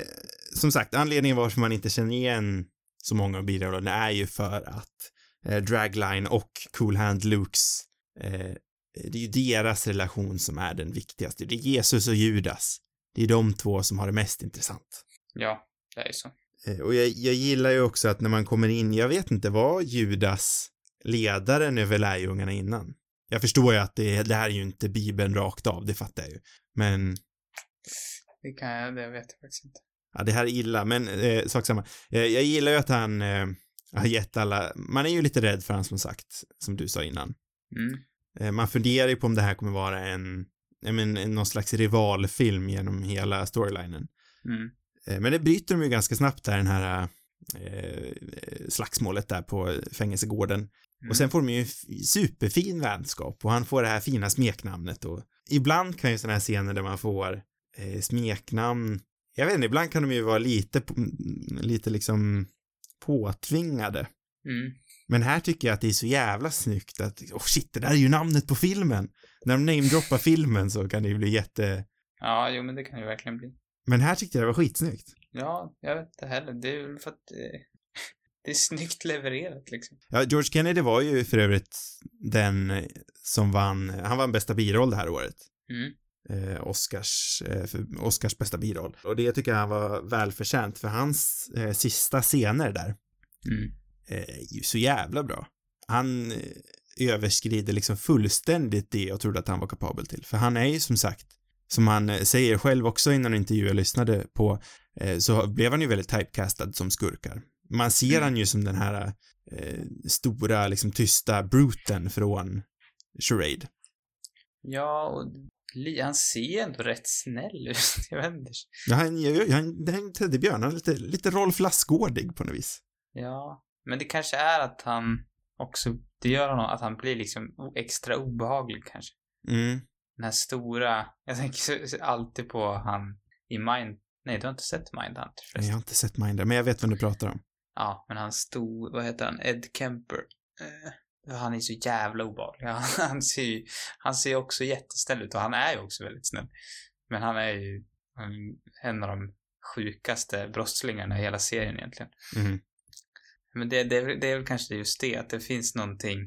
som sagt, anledningen varför man inte känner igen så många av bidragen är ju för att eh, Dragline och Cool Hand Lukes, eh, det är ju deras relation som är den viktigaste. Det är Jesus och Judas det är de två som har det mest intressant. Ja, det är så. Eh, Och jag, jag gillar ju också att när man kommer in, jag vet inte, var Judas ledaren över lärjungarna innan? Jag förstår ju att det, det här är ju inte Bibeln rakt av, det fattar jag ju. Men, Det kan jag, det vet jag faktiskt inte. ja, det här är illa, men eh, sak samma. Eh, jag gillar ju att han eh, har gett alla, man är ju lite rädd för han som sagt, som du sa innan. Mm. Eh, man funderar ju på om det här kommer vara en, jag men, en- någon slags rivalfilm genom hela storylinen. Mm. Eh, Men det bryter de ju ganska snabbt där, den här eh, slagsmålet där på fängelsegården. Mm. Och sen får de ju superfin vänskap och han får det här fina smeknamnet och ibland kan ju sådana här scener där man får eh, smeknamn, jag vet inte, ibland kan de ju vara lite, mm, lite liksom påtvingade. Mm. Men här tycker jag att det är så jävla snyggt att, oh shit, det där är ju namnet på filmen. När de namedroppar filmen så kan det ju bli jätte, Ja, jo men det kan ju verkligen bli. men här tyckte jag det var skitsnyggt. Ja, jag vet inte heller. Det är väl för att eh, (laughs) det är snyggt levererat liksom. Ja, George Kennedy var ju för övrigt den eh, som vann, han vann bästa biroll det här året. Mm. Eh, Oscars, eh, Oscars bästa biroll. Och det tycker jag han var välförtjänt för hans eh, sista scener där Mm. Eh, så jävla bra. Han eh, överskrider liksom fullständigt det jag trodde att han var kapabel till. För han är ju som sagt, som han eh, säger själv också innan intervjun jag lyssnade på, eh, så blev han ju väldigt typecastad som skurkar. Man ser Mm. han ju som den här eh, stora, liksom tysta bruten från Charade. Ja, och han ser ändå rätt snäll ut. (laughs) Jag vet inte. Ja, han, han, är en teddybjörn, han är lite, lite Rolf Lassgårdig på något vis. Ja, men det kanske är att han också, det gör honom att han blir liksom extra obehaglig kanske. Mm. Den här stora, jag tänker alltid på han i Mind, nej du har inte sett Mindhunter Jag förresten? har inte sett Minder, men jag vet vem du pratar om. Ja, men han stod, vad heter han, Ed Kemper. Eh, han är så jävla obehaglig. (laughs) Han, ser ju, han ser också jättesnäll ut och han är ju också väldigt snäll. Men han är ju han är en av de sjukaste brottslingarna i hela serien egentligen. Mm. Men det, det, det är väl kanske just det, att det finns någonting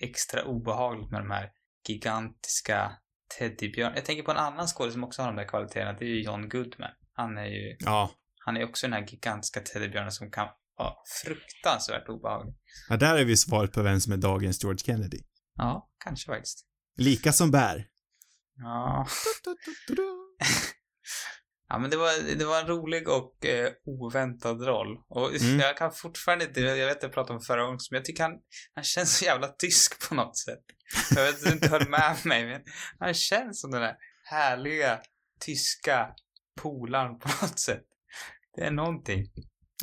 extra obehagligt med de här gigantiska teddybjörn. Jag tänker på en annan skådespelare som också har de där kvaliteterna, det är ju John Goodman. Han är ju, Ja. han är också den här gigantiska teddybjörnen som kan vara fruktansvärt obehaglig. ja, där är vi svaret på vem som är dagens George Kennedy. Ja, kanske faktiskt. Lika som bär. Ja. (laughs) Ja, men det var, det var en rolig och eh, oväntad roll. Och Mm. jag kan fortfarande inte, jag vet att jag pratade om förra gången, men jag tycker han, han känns så jävla tysk på något sätt. Jag vet att du inte höll med mig, men han känns som den där härliga tyska polaren på något sätt. Det är någonting.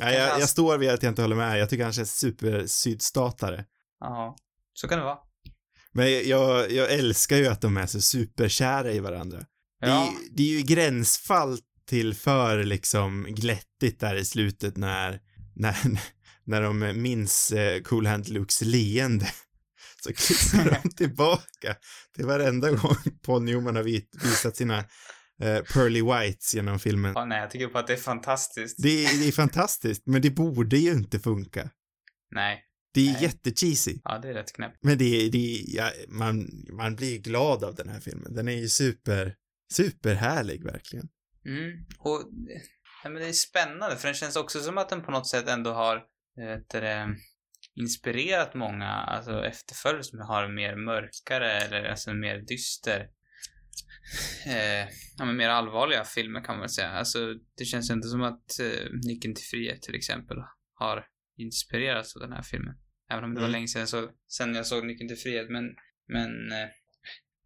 Ja, jag, jag står vid att jag inte håller med. Jag tycker han känns super sydstatare. Ja, så kan det vara. Men jag, jag älskar ju att de är så superkära i varandra. Det, är, Ja, ju- det är ju gränsfall till för liksom glättigt där i slutet när, när, (laughs) när de minns eh, Cool Hand Lukes leende. (laughs) Så klistrar de (laughs) tillbaka till varenda gång Paul Newman har visat sina eh, pearly whites genom filmen. ja, nej, jag tycker bara att det är fantastiskt. Det, är- det är fantastiskt, men det borde ju inte funka. Nej, Det är Nej. jättecheesy. ja, det är rätt knäppt. Men det, det ja, man, man blir glad av den här filmen. Den är ju super, superhärlig verkligen. Mm, och ja, men det är spännande för den känns också som att den på något sätt ändå har eh, vet det, inspirerat många alltså efterföljare som har mer mörkare eller alltså mer dyster eh, ja, men mer allvarliga filmer kan man väl säga. Alltså det känns inte som att eh, Nyckeln till frihet till exempel har inspirerats av den här filmen. Även om det var Mm. länge sedan, så, sen jag såg Nyckeln till frihet men, men eh,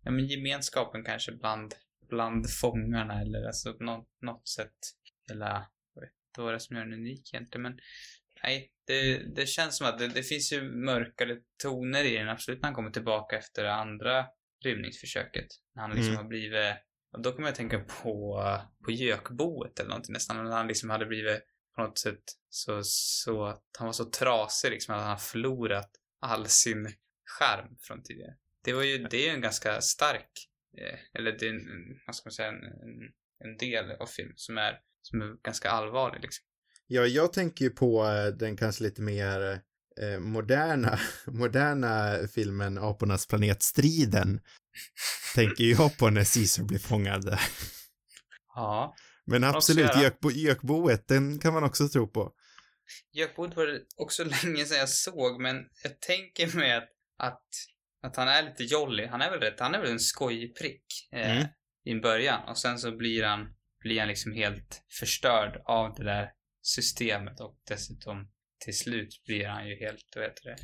ja, men gemenskapen kanske bland bland fångarna eller alltså på något, något sätt hela, jag vet inte vad det är som gör den unik egentligen men nej, det, det känns som att det, det finns ju mörkare toner i den absolut när han kommer tillbaka efter det andra rymningsförsöket. När han liksom Mm. har blivit, och då kommer jag tänka på, på gökboet eller någonting nästan, när han liksom hade blivit på något sätt så, så att han var så trasig liksom att han har förlorat all sin skärm från tidigare. Det var ju, det är ju en ganska stark eller det är en, vad ska man säga, en, en, en del av filmen som är, som är ganska allvarlig liksom. Ja, jag tänker ju på eh, den kanske lite mer eh, moderna, (laughs) moderna filmen Apornas planet Striden. tänker jag på när Caesar blir fångad. (laughs) Ja. Men absolut, gökbo, gökboet, den kan man också tro på. Gökboet var det också (laughs) länge sedan jag såg, men jag tänker mig att, att, att han är lite jolly. Han är väl rätt, han är väl en skojig prick eh, Mm. i början och sen så blir han, blir han liksom helt förstörd av det där systemet och dessutom till slut blir han ju helt, vad heter det,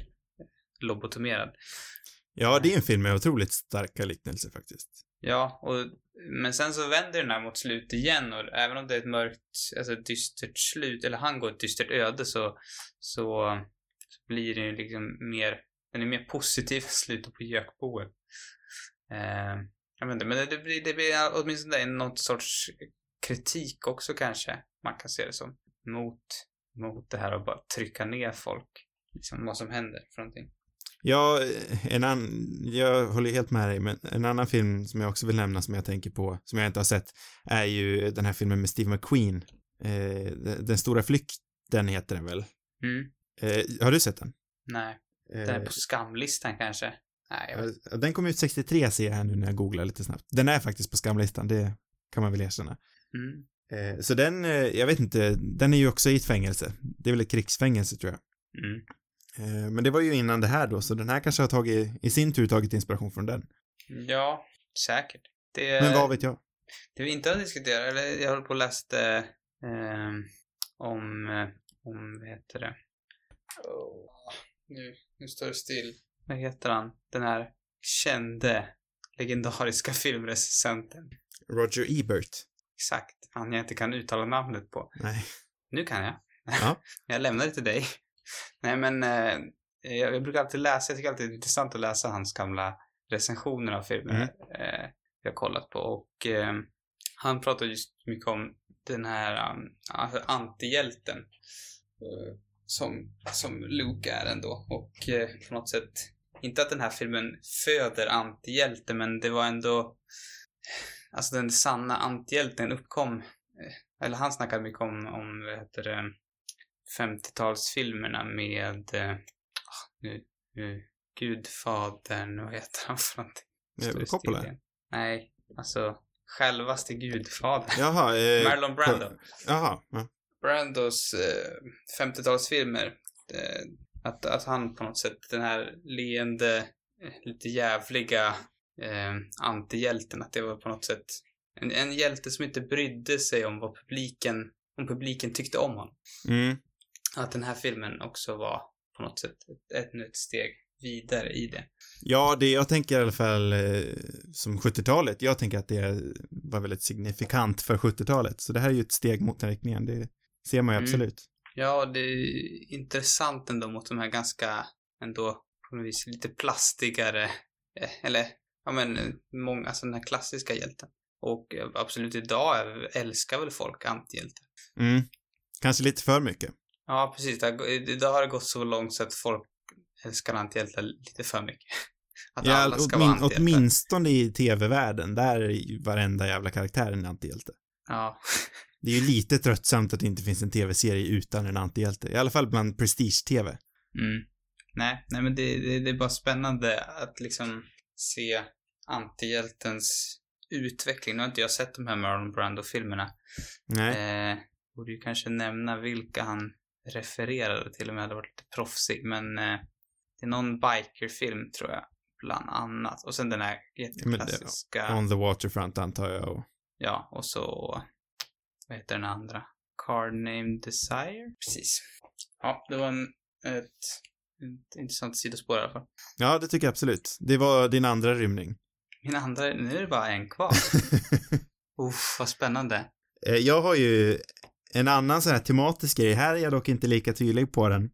lobotomerad. Ja, det är en film med otroligt starka liknelser faktiskt. Ja, och, men sen så vänder den här mot slut igen och även om det är ett mörkt, alltså ett dystert slut, eller han går ett dystert öde så, så, så blir det ju liksom mer, den är mer positiv i slutet på gökboet. Eh, jag vet inte, men det, blir, det blir åtminstone något sorts kritik också kanske, man kan se det som, mot, mot det här att bara trycka ner folk. Liksom vad som händer för någonting. Ja, en annan, jag håller helt med dig, men en annan film som jag också vill nämna som jag tänker på, som jag inte har sett, är ju den här filmen med Steve McQueen. Eh, Den stora flykten heter den väl? Mm, Eh, har du sett den? nej. Eh, Den är på skamlistan kanske. Nej, Den kom ut 63 ser jag här nu när jag googlar lite snabbt. Den är faktiskt på skamlistan, det kan man väl erkänna. Mm. Eh, Så den, eh, jag vet inte, den är ju också i ett fängelse. Det är väl ett krigsfängelse tror jag. Mm. Eh, Men det var ju innan det här då, så den här kanske har tagit, i sin tur tagit inspiration från den. Ja, säkert. Det, Men vad vet jag? det vi inte har diskuterat, eller jag håller på och läste eh, om, eh, om, vad heter det? Åh, nu, nu står det still. Vad heter han? Den här kände, legendariska (laughs) filmrecensenten. Roger Ebert? Exakt. Han jag inte kan uttala namnet på. Nej. Nu kan jag. Ja. (laughs) jag lämnar det till dig. Nej men, eh, jag, jag brukar alltid läsa, jag tycker alltid det är intressant att läsa hans gamla recensioner av filmer Mm. eh, jag har kollat på. Och eh, han pratar just mycket om den här um, alltså antihjälten. Eh, som, som Luke är ändå. Och eh, på något sätt, inte att den här filmen föder antihjälte, men det var ändå Alltså den sanna antihjälten uppkom, eh, eller han snackade mycket om, om vad heter det, 50-talsfilmerna med, eh, ah, nu, nu, Gudfadern, vad heter han för någonting? Det Coppola? Nej, alltså självaste Gudfadern. Jaha, eh, Marlon Brando. Jaha, ja. Brandos eh, 50-talsfilmer. Eh, att, att han på något sätt, den här leende, eh, lite jävliga eh, antihjälten, att det var på något sätt en, en hjälte som inte brydde sig om vad publiken, om publiken tyckte om honom. Mm. Att den här filmen också var på något sätt ett, ett, ett steg vidare i det. Ja, det jag tänker i alla fall eh, som 70-talet, jag tänker att det var väldigt signifikant för 70-talet. Så det här är ju ett steg mot den riktningen, det ser man ju Mm. absolut. Ja, det är intressant ändå mot de här ganska, ändå på något vis lite plastigare, eh, eller ja men många, alltså den här klassiska hjälten. Och eh, absolut idag älskar väl folk antihjältar. Mm. Kanske lite för mycket. Ja, precis. Idag har det gått så långt så att folk älskar antihjältar lite för mycket. (laughs) Att Ja, alla ska vara åtmin, antihjältar. åtminstone i tv-världen, där är ju varenda jävla karaktär en antihjälte. Ja. (laughs) Det är ju lite tröttsamt att det inte finns en tv-serie utan en antihjälte. I alla fall bland prestige-tv. Mm. Nej, nej men det, det, det är bara spännande att liksom se antihjältens utveckling. Nu har inte jag sett de här Marlon Brando-filmerna. Nej. Eh, borde ju kanske nämna vilka han refererade till om jag hade varit lite proffsig, men eh, det är någon bikerfilm tror jag, bland annat. Och sen den här jätteklassiska, On the waterfront antar jag. Och... ja, och så, vad heter den andra? Card Name Desire? Precis. Ja, det var en, ett, ett intressant sidospår i alla fall. Ja, det tycker jag absolut. Det var din andra rymning. Min andra, nu är det bara en kvar. (laughs) Uff, vad spännande. Eh, jag har ju en annan sån här tematisk grej. Här är jag dock inte lika tydlig på den.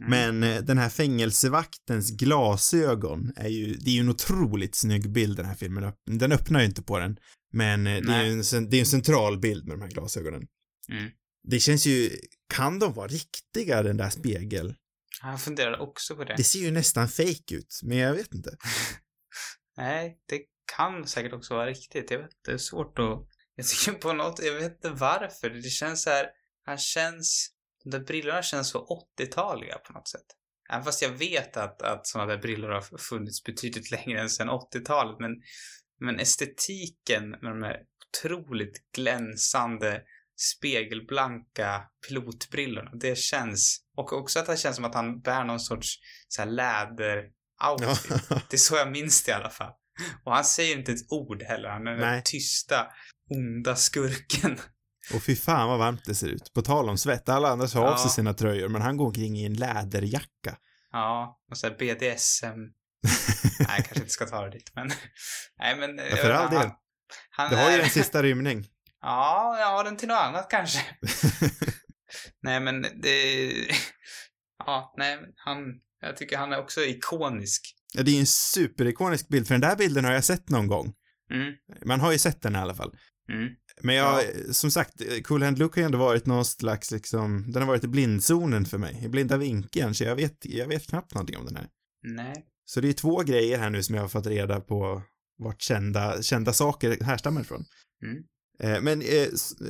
Mm. Men eh, den här fängelsevaktens glasögon är ju, det är ju en otroligt snygg bild den här filmen. Den öppnar ju inte på den. Men eh, det är ju en, det är en central bild med de här glasögonen. Mm. Det känns ju, kan de vara riktiga den där spegel? Jag funderade också på det. Det ser ju nästan fake ut, men jag vet inte. (laughs) Nej, det kan säkert också vara riktigt. Jag vet det är svårt att... Jag tycker på något, jag vet inte varför. Det känns så här, han känns, de där brillorna känns så 80-taliga på något sätt. Även fast jag vet att, att sådana där brillor har funnits betydligt (laughs) längre än sedan 80-talet, men, men estetiken med de här otroligt glänsande spegelblanka pilotbrillorna. Det känns, och också att det känns som att han bär någon sorts så här läder outfit. Ja. Det är så jag minns det i alla fall. Och han säger inte ett ord heller. Han är den Nej. tysta, onda skurken. Och fy fan vad varmt det ser ut. På tal om svett, alla andra tar av sig Ja. sina tröjor, men han går omkring i en läderjacka. Ja, och så här BDSM. (laughs) Nej, jag kanske inte ska ta det dit, men... Nej, men... Ja, för all del. Han, Det har ju en sista rymning. (laughs) Ja, har den till något annat kanske. (laughs) nej, men det... Ja, nej, han... Jag tycker han är också ikonisk. Ja, det är ju en superikonisk bild, för den där bilden har jag sett någon gång. Mm, Man har ju sett den i alla fall. mm. Men jag, som sagt, Cool Hand Luke har ju ändå varit någon slags liksom, den har varit i blindzonen för mig, i blinda vinkeln, så jag vet, jag vet knappt någonting om den här. Nej. Så det är två grejer här nu som jag har fått reda på vart kända, kända saker härstammar ifrån. Mm. Eh, men eh,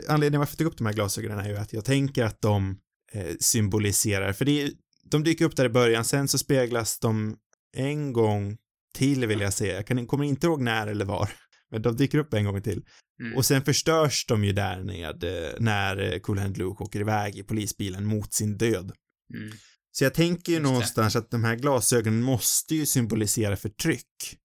anledningen varför jag tog upp de här glasögonen är ju att jag tänker att de eh, symboliserar, för det är, de dyker upp där i början, sen så speglas de en gång till vill jag säga, jag kan, kommer inte ihåg när eller var, men de dyker upp en gång till. Mm. Och sen förstörs de ju där med, eh, när eh, Cool Hand Luke åker iväg i polisbilen mot sin död. Mm. Så jag tänker ju Just det. någonstans att de här glasögonen måste ju symbolisera förtryck.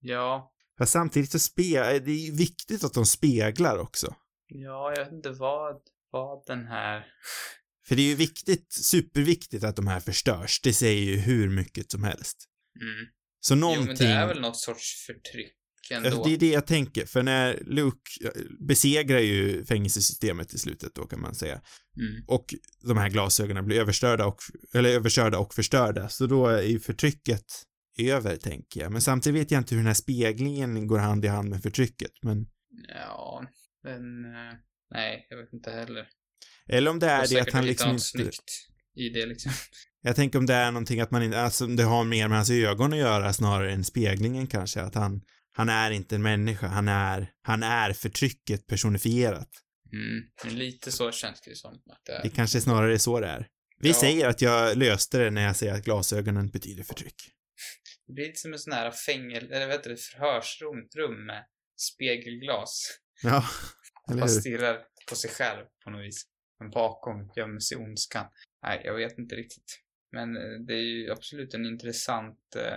Ja. Fast samtidigt så spe, det är ju viktigt att de speglar också. Ja, jag vet inte vad, vad den här... (laughs) För det är ju viktigt, superviktigt att de här förstörs. Det säger ju hur mycket som helst. Mm. Så Jo, någonting... men det är väl något sorts förtryck. Alltså, det är det jag tänker, för när Luke eh, besegrar ju fängelsesystemet i slutet då kan man säga. Mm. Och de här glasögonen blir överstörda och, eller överkörda och förstörda, så då är ju förtrycket över, tänker jag. Men samtidigt vet jag inte hur den här speglingen går hand i hand med förtrycket, men Ja, men... eh, Nej, jag vet inte heller. eller om det är det att han liksom inte, snyggt i det liksom. (laughs) jag tänker om det är någonting att man inte, alltså det har mer med hans ögon att göra snarare än speglingen kanske, att han, han är inte en människa, han är, han är förtrycket personifierat. Mm. Lite så känns det som att det är. Det kanske snarare är så det är. Vi Ja. säger att jag löste det när jag säger att glasögonen betyder förtryck. Det blir lite som en sån här fängel... Eller vad heter det? Förhörsrum rum med spegelglas. Ja, (laughs) eller Man hur? stirrar på sig själv på något vis. Men bakom gömmer sig ondskan. Nej, jag vet inte riktigt. Men eh, det är ju absolut en intressant eh,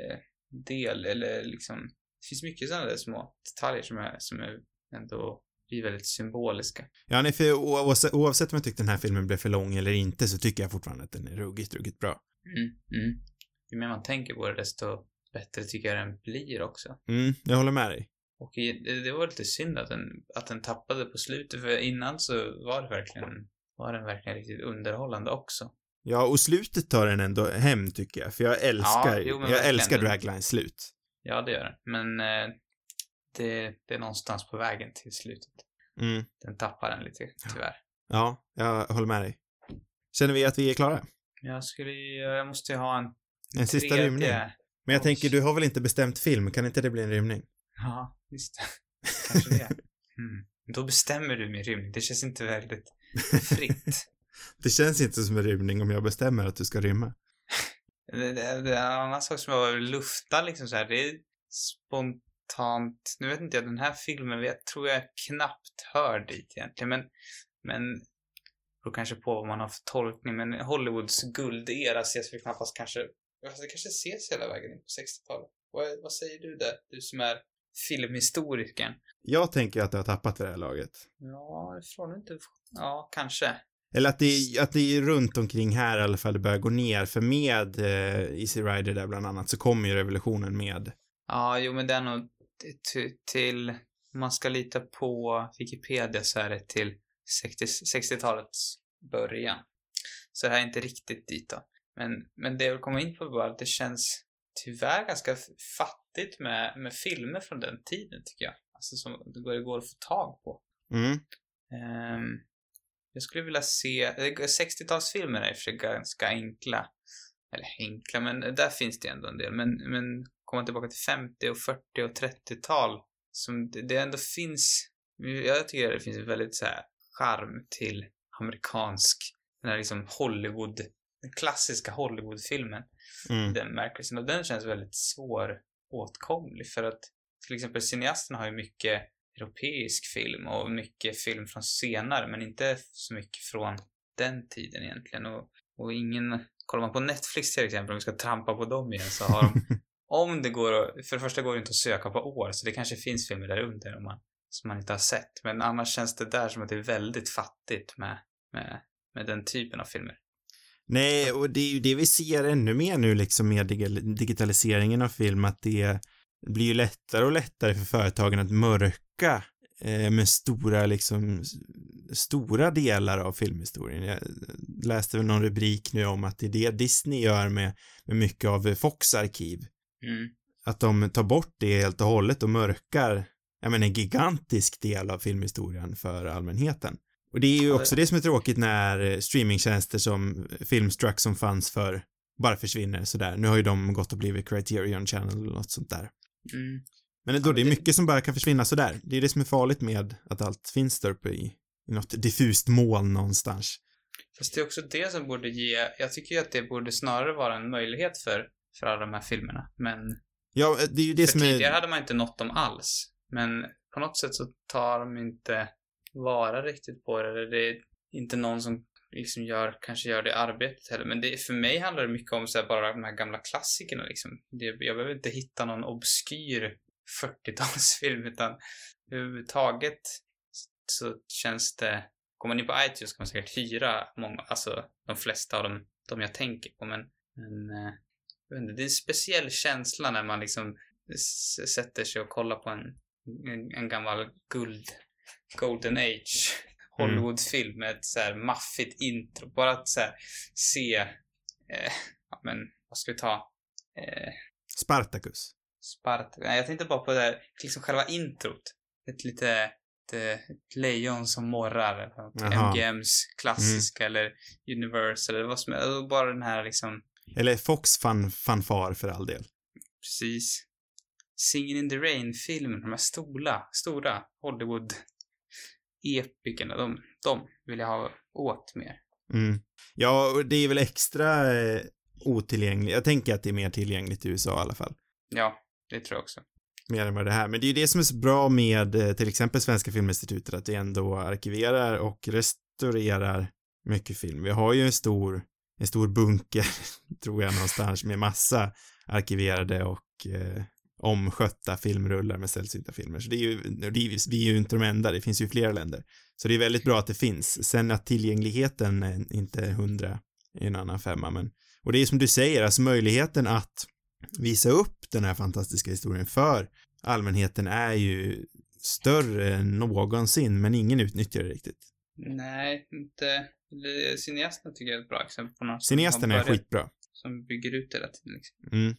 eh, del, eller liksom... Det finns mycket sådana där små detaljer som är, som är ändå blir väldigt symboliska. Ja, nej, för oavsett, oavsett om jag tyckte den här filmen blev för lång eller inte så tycker jag fortfarande att den är ruggigt, ruggigt bra. Mm, mm. Ju mer man tänker på det, desto bättre tycker jag den blir också. Mm, jag håller med dig. Och i, det, det var lite synd att den, att den tappade på slutet, för innan så var det verkligen, var den verkligen riktigt underhållande också. Ja, och slutet tar den ändå hem tycker jag, för jag älskar, jo, men jag älskar Draglines slut. Ja, det gör den. Men eh, det, det är någonstans på vägen till slutet. Mm, Den tappar den lite, tyvärr. ja, jag håller med dig. Känner vi att vi är klara? Jag skulle jag måste ju ha en En sista tredje. rymning. Men jag tänker, du har väl inte bestämt film? Kan inte det bli en rymning? Ja, visst. Kanske det. Mm. Då bestämmer du min rymning. Det känns inte väldigt (laughs) fritt. Det känns inte som en rymning om jag bestämmer att du ska rymma. Det, det, det är en annan sak som jag luftar liksom så här. Det är spontant. Nu vet inte jag, den här filmen, jag tror jag knappt hör dit egentligen. Men, men beror kanske på vad man har för tolkning. Men Hollywoods guldera ses väl knappast kanske, fast det kanske ses hela vägen in på 60-talet. Vad, vad säger du där? Du som är filmhistorikern. Jag tänker att det har tappat det här laget. Ja, ifrån inte. Ja, kanske. Eller att det, att det är runt omkring här i alla fall det börjar gå ner, för med eh, Easy Rider där bland annat så kommer ju revolutionen med. Ja, jo men det är nog till, man ska lita på Wikipedia så är det till 60, 60-talets början. Så det här är inte riktigt dit då. Men, men det jag vill komma in på var att det känns tyvärr ganska fattigt med, med filmer från den tiden tycker jag. Alltså som det går, att få tag på. Mm. Ehm, jag skulle vilja se, eh, 60-talsfilmer är i och för sig ganska enkla. Eller enkla, men där finns det ändå en del. Men, men komma tillbaka till 50 och 40 och 30-tal som det, det ändå finns, jag tycker det finns en väldigt så här charm till amerikansk, den här liksom Hollywood, den klassiska Hollywoodfilmen Mm. den märkelsen. Och den känns väldigt svår åtkomlig för att till exempel cineasterna har ju mycket europeisk film och mycket film från senare, men inte så mycket från den tiden egentligen. Och, och ingen, kollar man på Netflix till exempel, om vi ska trampa på dem igen, så har de, (laughs) om det går att, för det första går det inte att söka på år, så det kanske finns filmer där under om man, som man inte har sett. Men annars känns det där som att det är väldigt fattigt med, med, med den typen av filmer. Nej, och det är ju det vi ser ännu mer nu liksom med digitaliseringen av film, att det blir ju lättare och lättare för företagen att mörka eh, med stora liksom stora delar av filmhistorien. Jag läste väl någon rubrik nu om att det är det Disney gör med, med mycket av Fox arkiv. Mm. Att de tar bort det helt och hållet och mörkar, jag menar en gigantisk del av filmhistorien för allmänheten. Och det är ju också det som är tråkigt när streamingtjänster som Filmstruck som fanns för bara försvinner sådär. Nu har ju de gått och blivit Criterion Channel eller något sånt där. Mm. Men då, det är mycket som bara kan försvinna sådär. Det är det som är farligt med att allt finns där uppe i, i något diffust moln någonstans. Fast det är också det som borde ge, jag tycker ju att det borde snarare vara en möjlighet för, för alla de här filmerna, men Ja, det är ju det för som är... tidigare hade man inte nått dem alls. Men på något sätt så tar de inte vara riktigt på det. eller Det är inte någon som liksom gör, kanske gör det arbetet heller. Men det, för mig handlar det mycket om så här, bara de här gamla klassikerna liksom. Det, jag behöver inte hitta någon obskyr 40-talsfilm utan överhuvudtaget så känns det, går man in på iTunes kan man säkert hyra många, alltså de flesta av dem, de jag tänker på men, men eh, jag vet inte, det är en speciell känsla när man liksom sätter sig och kollar på en, en, en gammal guld, golden age Hollywoodfilm med ett så här maffigt intro. Bara att så här se, eh, ja men vad ska vi ta? Eh, Spartacus. Sparta. Nej, jag tänkte bara på det här, liksom själva introt. Ett lite, ett, ett lejon som morrar. MGMs klassiska eller Universal eller vad som helst. Bara den här liksom, Eller Fox fan, fanfar för all del. precis. Singin' in the Rain-filmen, de här stora, stora Hollywood epikerna, de, de vill jag ha åt mer. Mm. Ja, och det är väl extra eh, otillgängligt. Jag tänker att det är mer tillgängligt i USA i alla fall. Ja, det tror jag också. Mer än vad det här. Men det är ju det som är så bra med eh, till exempel Svenska Filminstitutet, att det ändå arkiverar och restaurerar mycket film. Vi har ju en stor, en stor bunker, (laughs) tror jag någonstans, med massa arkiverade och eh, omskötta filmrullar med sällsynta filmer. Så det är ju, det är, vi är ju inte de enda, det finns ju fler länder. Så det är väldigt bra att det finns. Sen att tillgängligheten är inte är hundra är en annan femma, men och det är som du säger, alltså möjligheten att visa upp den här fantastiska historien för allmänheten är ju större än någonsin, men ingen utnyttjar det riktigt. Nej, inte... eller Cineasterna tycker jag är ett bra exempel på något Cineasterna är skitbra. Som bygger ut hela tiden liksom. Mm.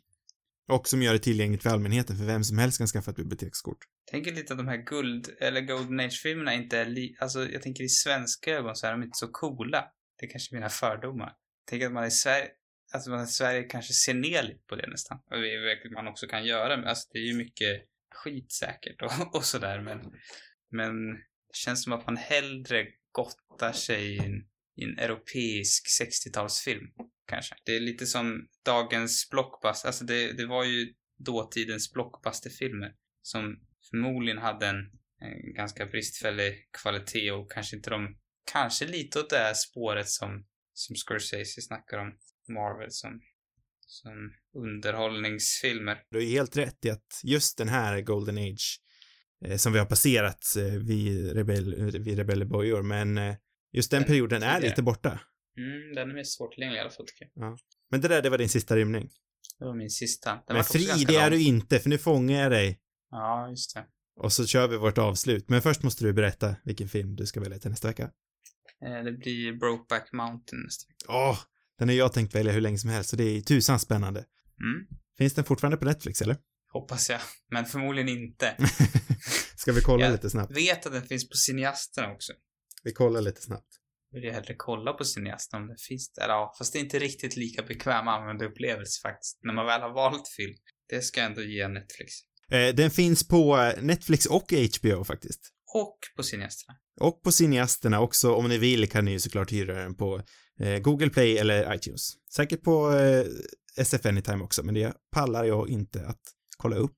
Och som gör det tillgängligt för allmänheten, för vem som helst kan skaffa ett bibliotekskort. Tänker lite att de här guld, eller golden age-filmerna inte är li... Alltså, jag tänker i svenska ögon så är de inte så coola. Det är kanske mina fördomar. Tänker att man i Sverige, alltså man i Sverige kanske ser ner lite på det nästan. Och det är vilket man också kan göra, men alltså det är ju mycket skit säkert och, (laughs) och sådär, men, men det känns som att man hellre gottar sig i en, i en europeisk 60-talsfilm, kanske. Det är lite som dagens blockbuster, alltså det, det var ju dåtidens blockbusterfilmer som förmodligen hade en, en ganska bristfällig kvalitet och kanske inte de, kanske lite åt det här spåret som, som Scorsese snackar om Marvel som, som underhållningsfilmer. Du ju helt rätt i att just den här Golden Age eh, som vi har passerat eh, vid, rebell, vid rebellbojor, men eh, just den Den perioden är lite borta. Mm, den är mer svårtillgänglig i alla fall tycker jag. Men det där, det var din sista rymning. Det var min sista. Den Men fri, det är lång. du inte, för nu fångar jag dig. Ja, just det. Och så kör vi vårt avslut. Men först måste du berätta vilken film du ska välja till nästa vecka. Eh, Det blir Brokeback Mountain nästa vecka. Åh, den har jag tänkt välja hur länge som helst, så det är tusan spännande. Mm, Finns den fortfarande på Netflix, eller? hoppas jag. Men förmodligen inte. (laughs) ska vi kolla Ja. lite snabbt? Vet att den finns på Cineasterna också. Vi kollar lite snabbt. Vill jag hellre kolla på cineasten om det finns där. Ja, fast det är inte riktigt lika bekväm användarupplevelse faktiskt. När man väl har valt film. Det ska jag ändå ge Netflix. Eh, den finns på eh, Netflix och HBO faktiskt. Och på cineasterna. Och på cineasterna också, om ni vill kan ni ju såklart hyra den på eh, Google Play eller iTunes. Säkert på eh, SF Anytime också, men det pallar jag inte att kolla upp.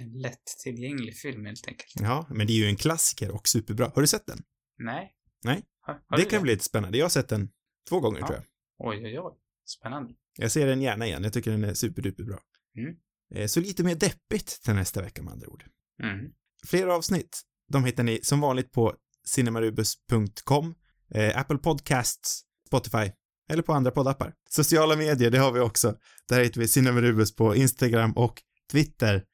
En lättillgänglig film helt enkelt. Ja, men det är ju en klassiker och superbra. Har du sett den? Nej. Nej. Har, det kan bli lite spännande. Jag har sett den två gånger Ja. tror jag. Oj, oj, oj. Spännande. Jag ser den gärna igen. Jag tycker den är superduper bra. Mm. Eh, Så lite mer deppigt till nästa vecka med andra ord. Mm. Fler avsnitt, de hittar ni som vanligt på cinemarubus.com, eh, Apple Podcasts, Spotify eller på andra poddappar. Sociala medier, det har vi också. Där heter vi Cinemarubus på Instagram och Twitter.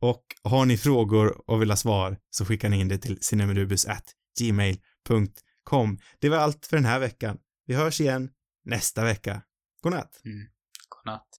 Och har ni frågor och vill ha svar så skickar ni in det till cinemarubus@gmail.com. Kom, Det var allt för den här veckan. Vi hörs igen nästa vecka. Godnatt. Mm. Godnatt.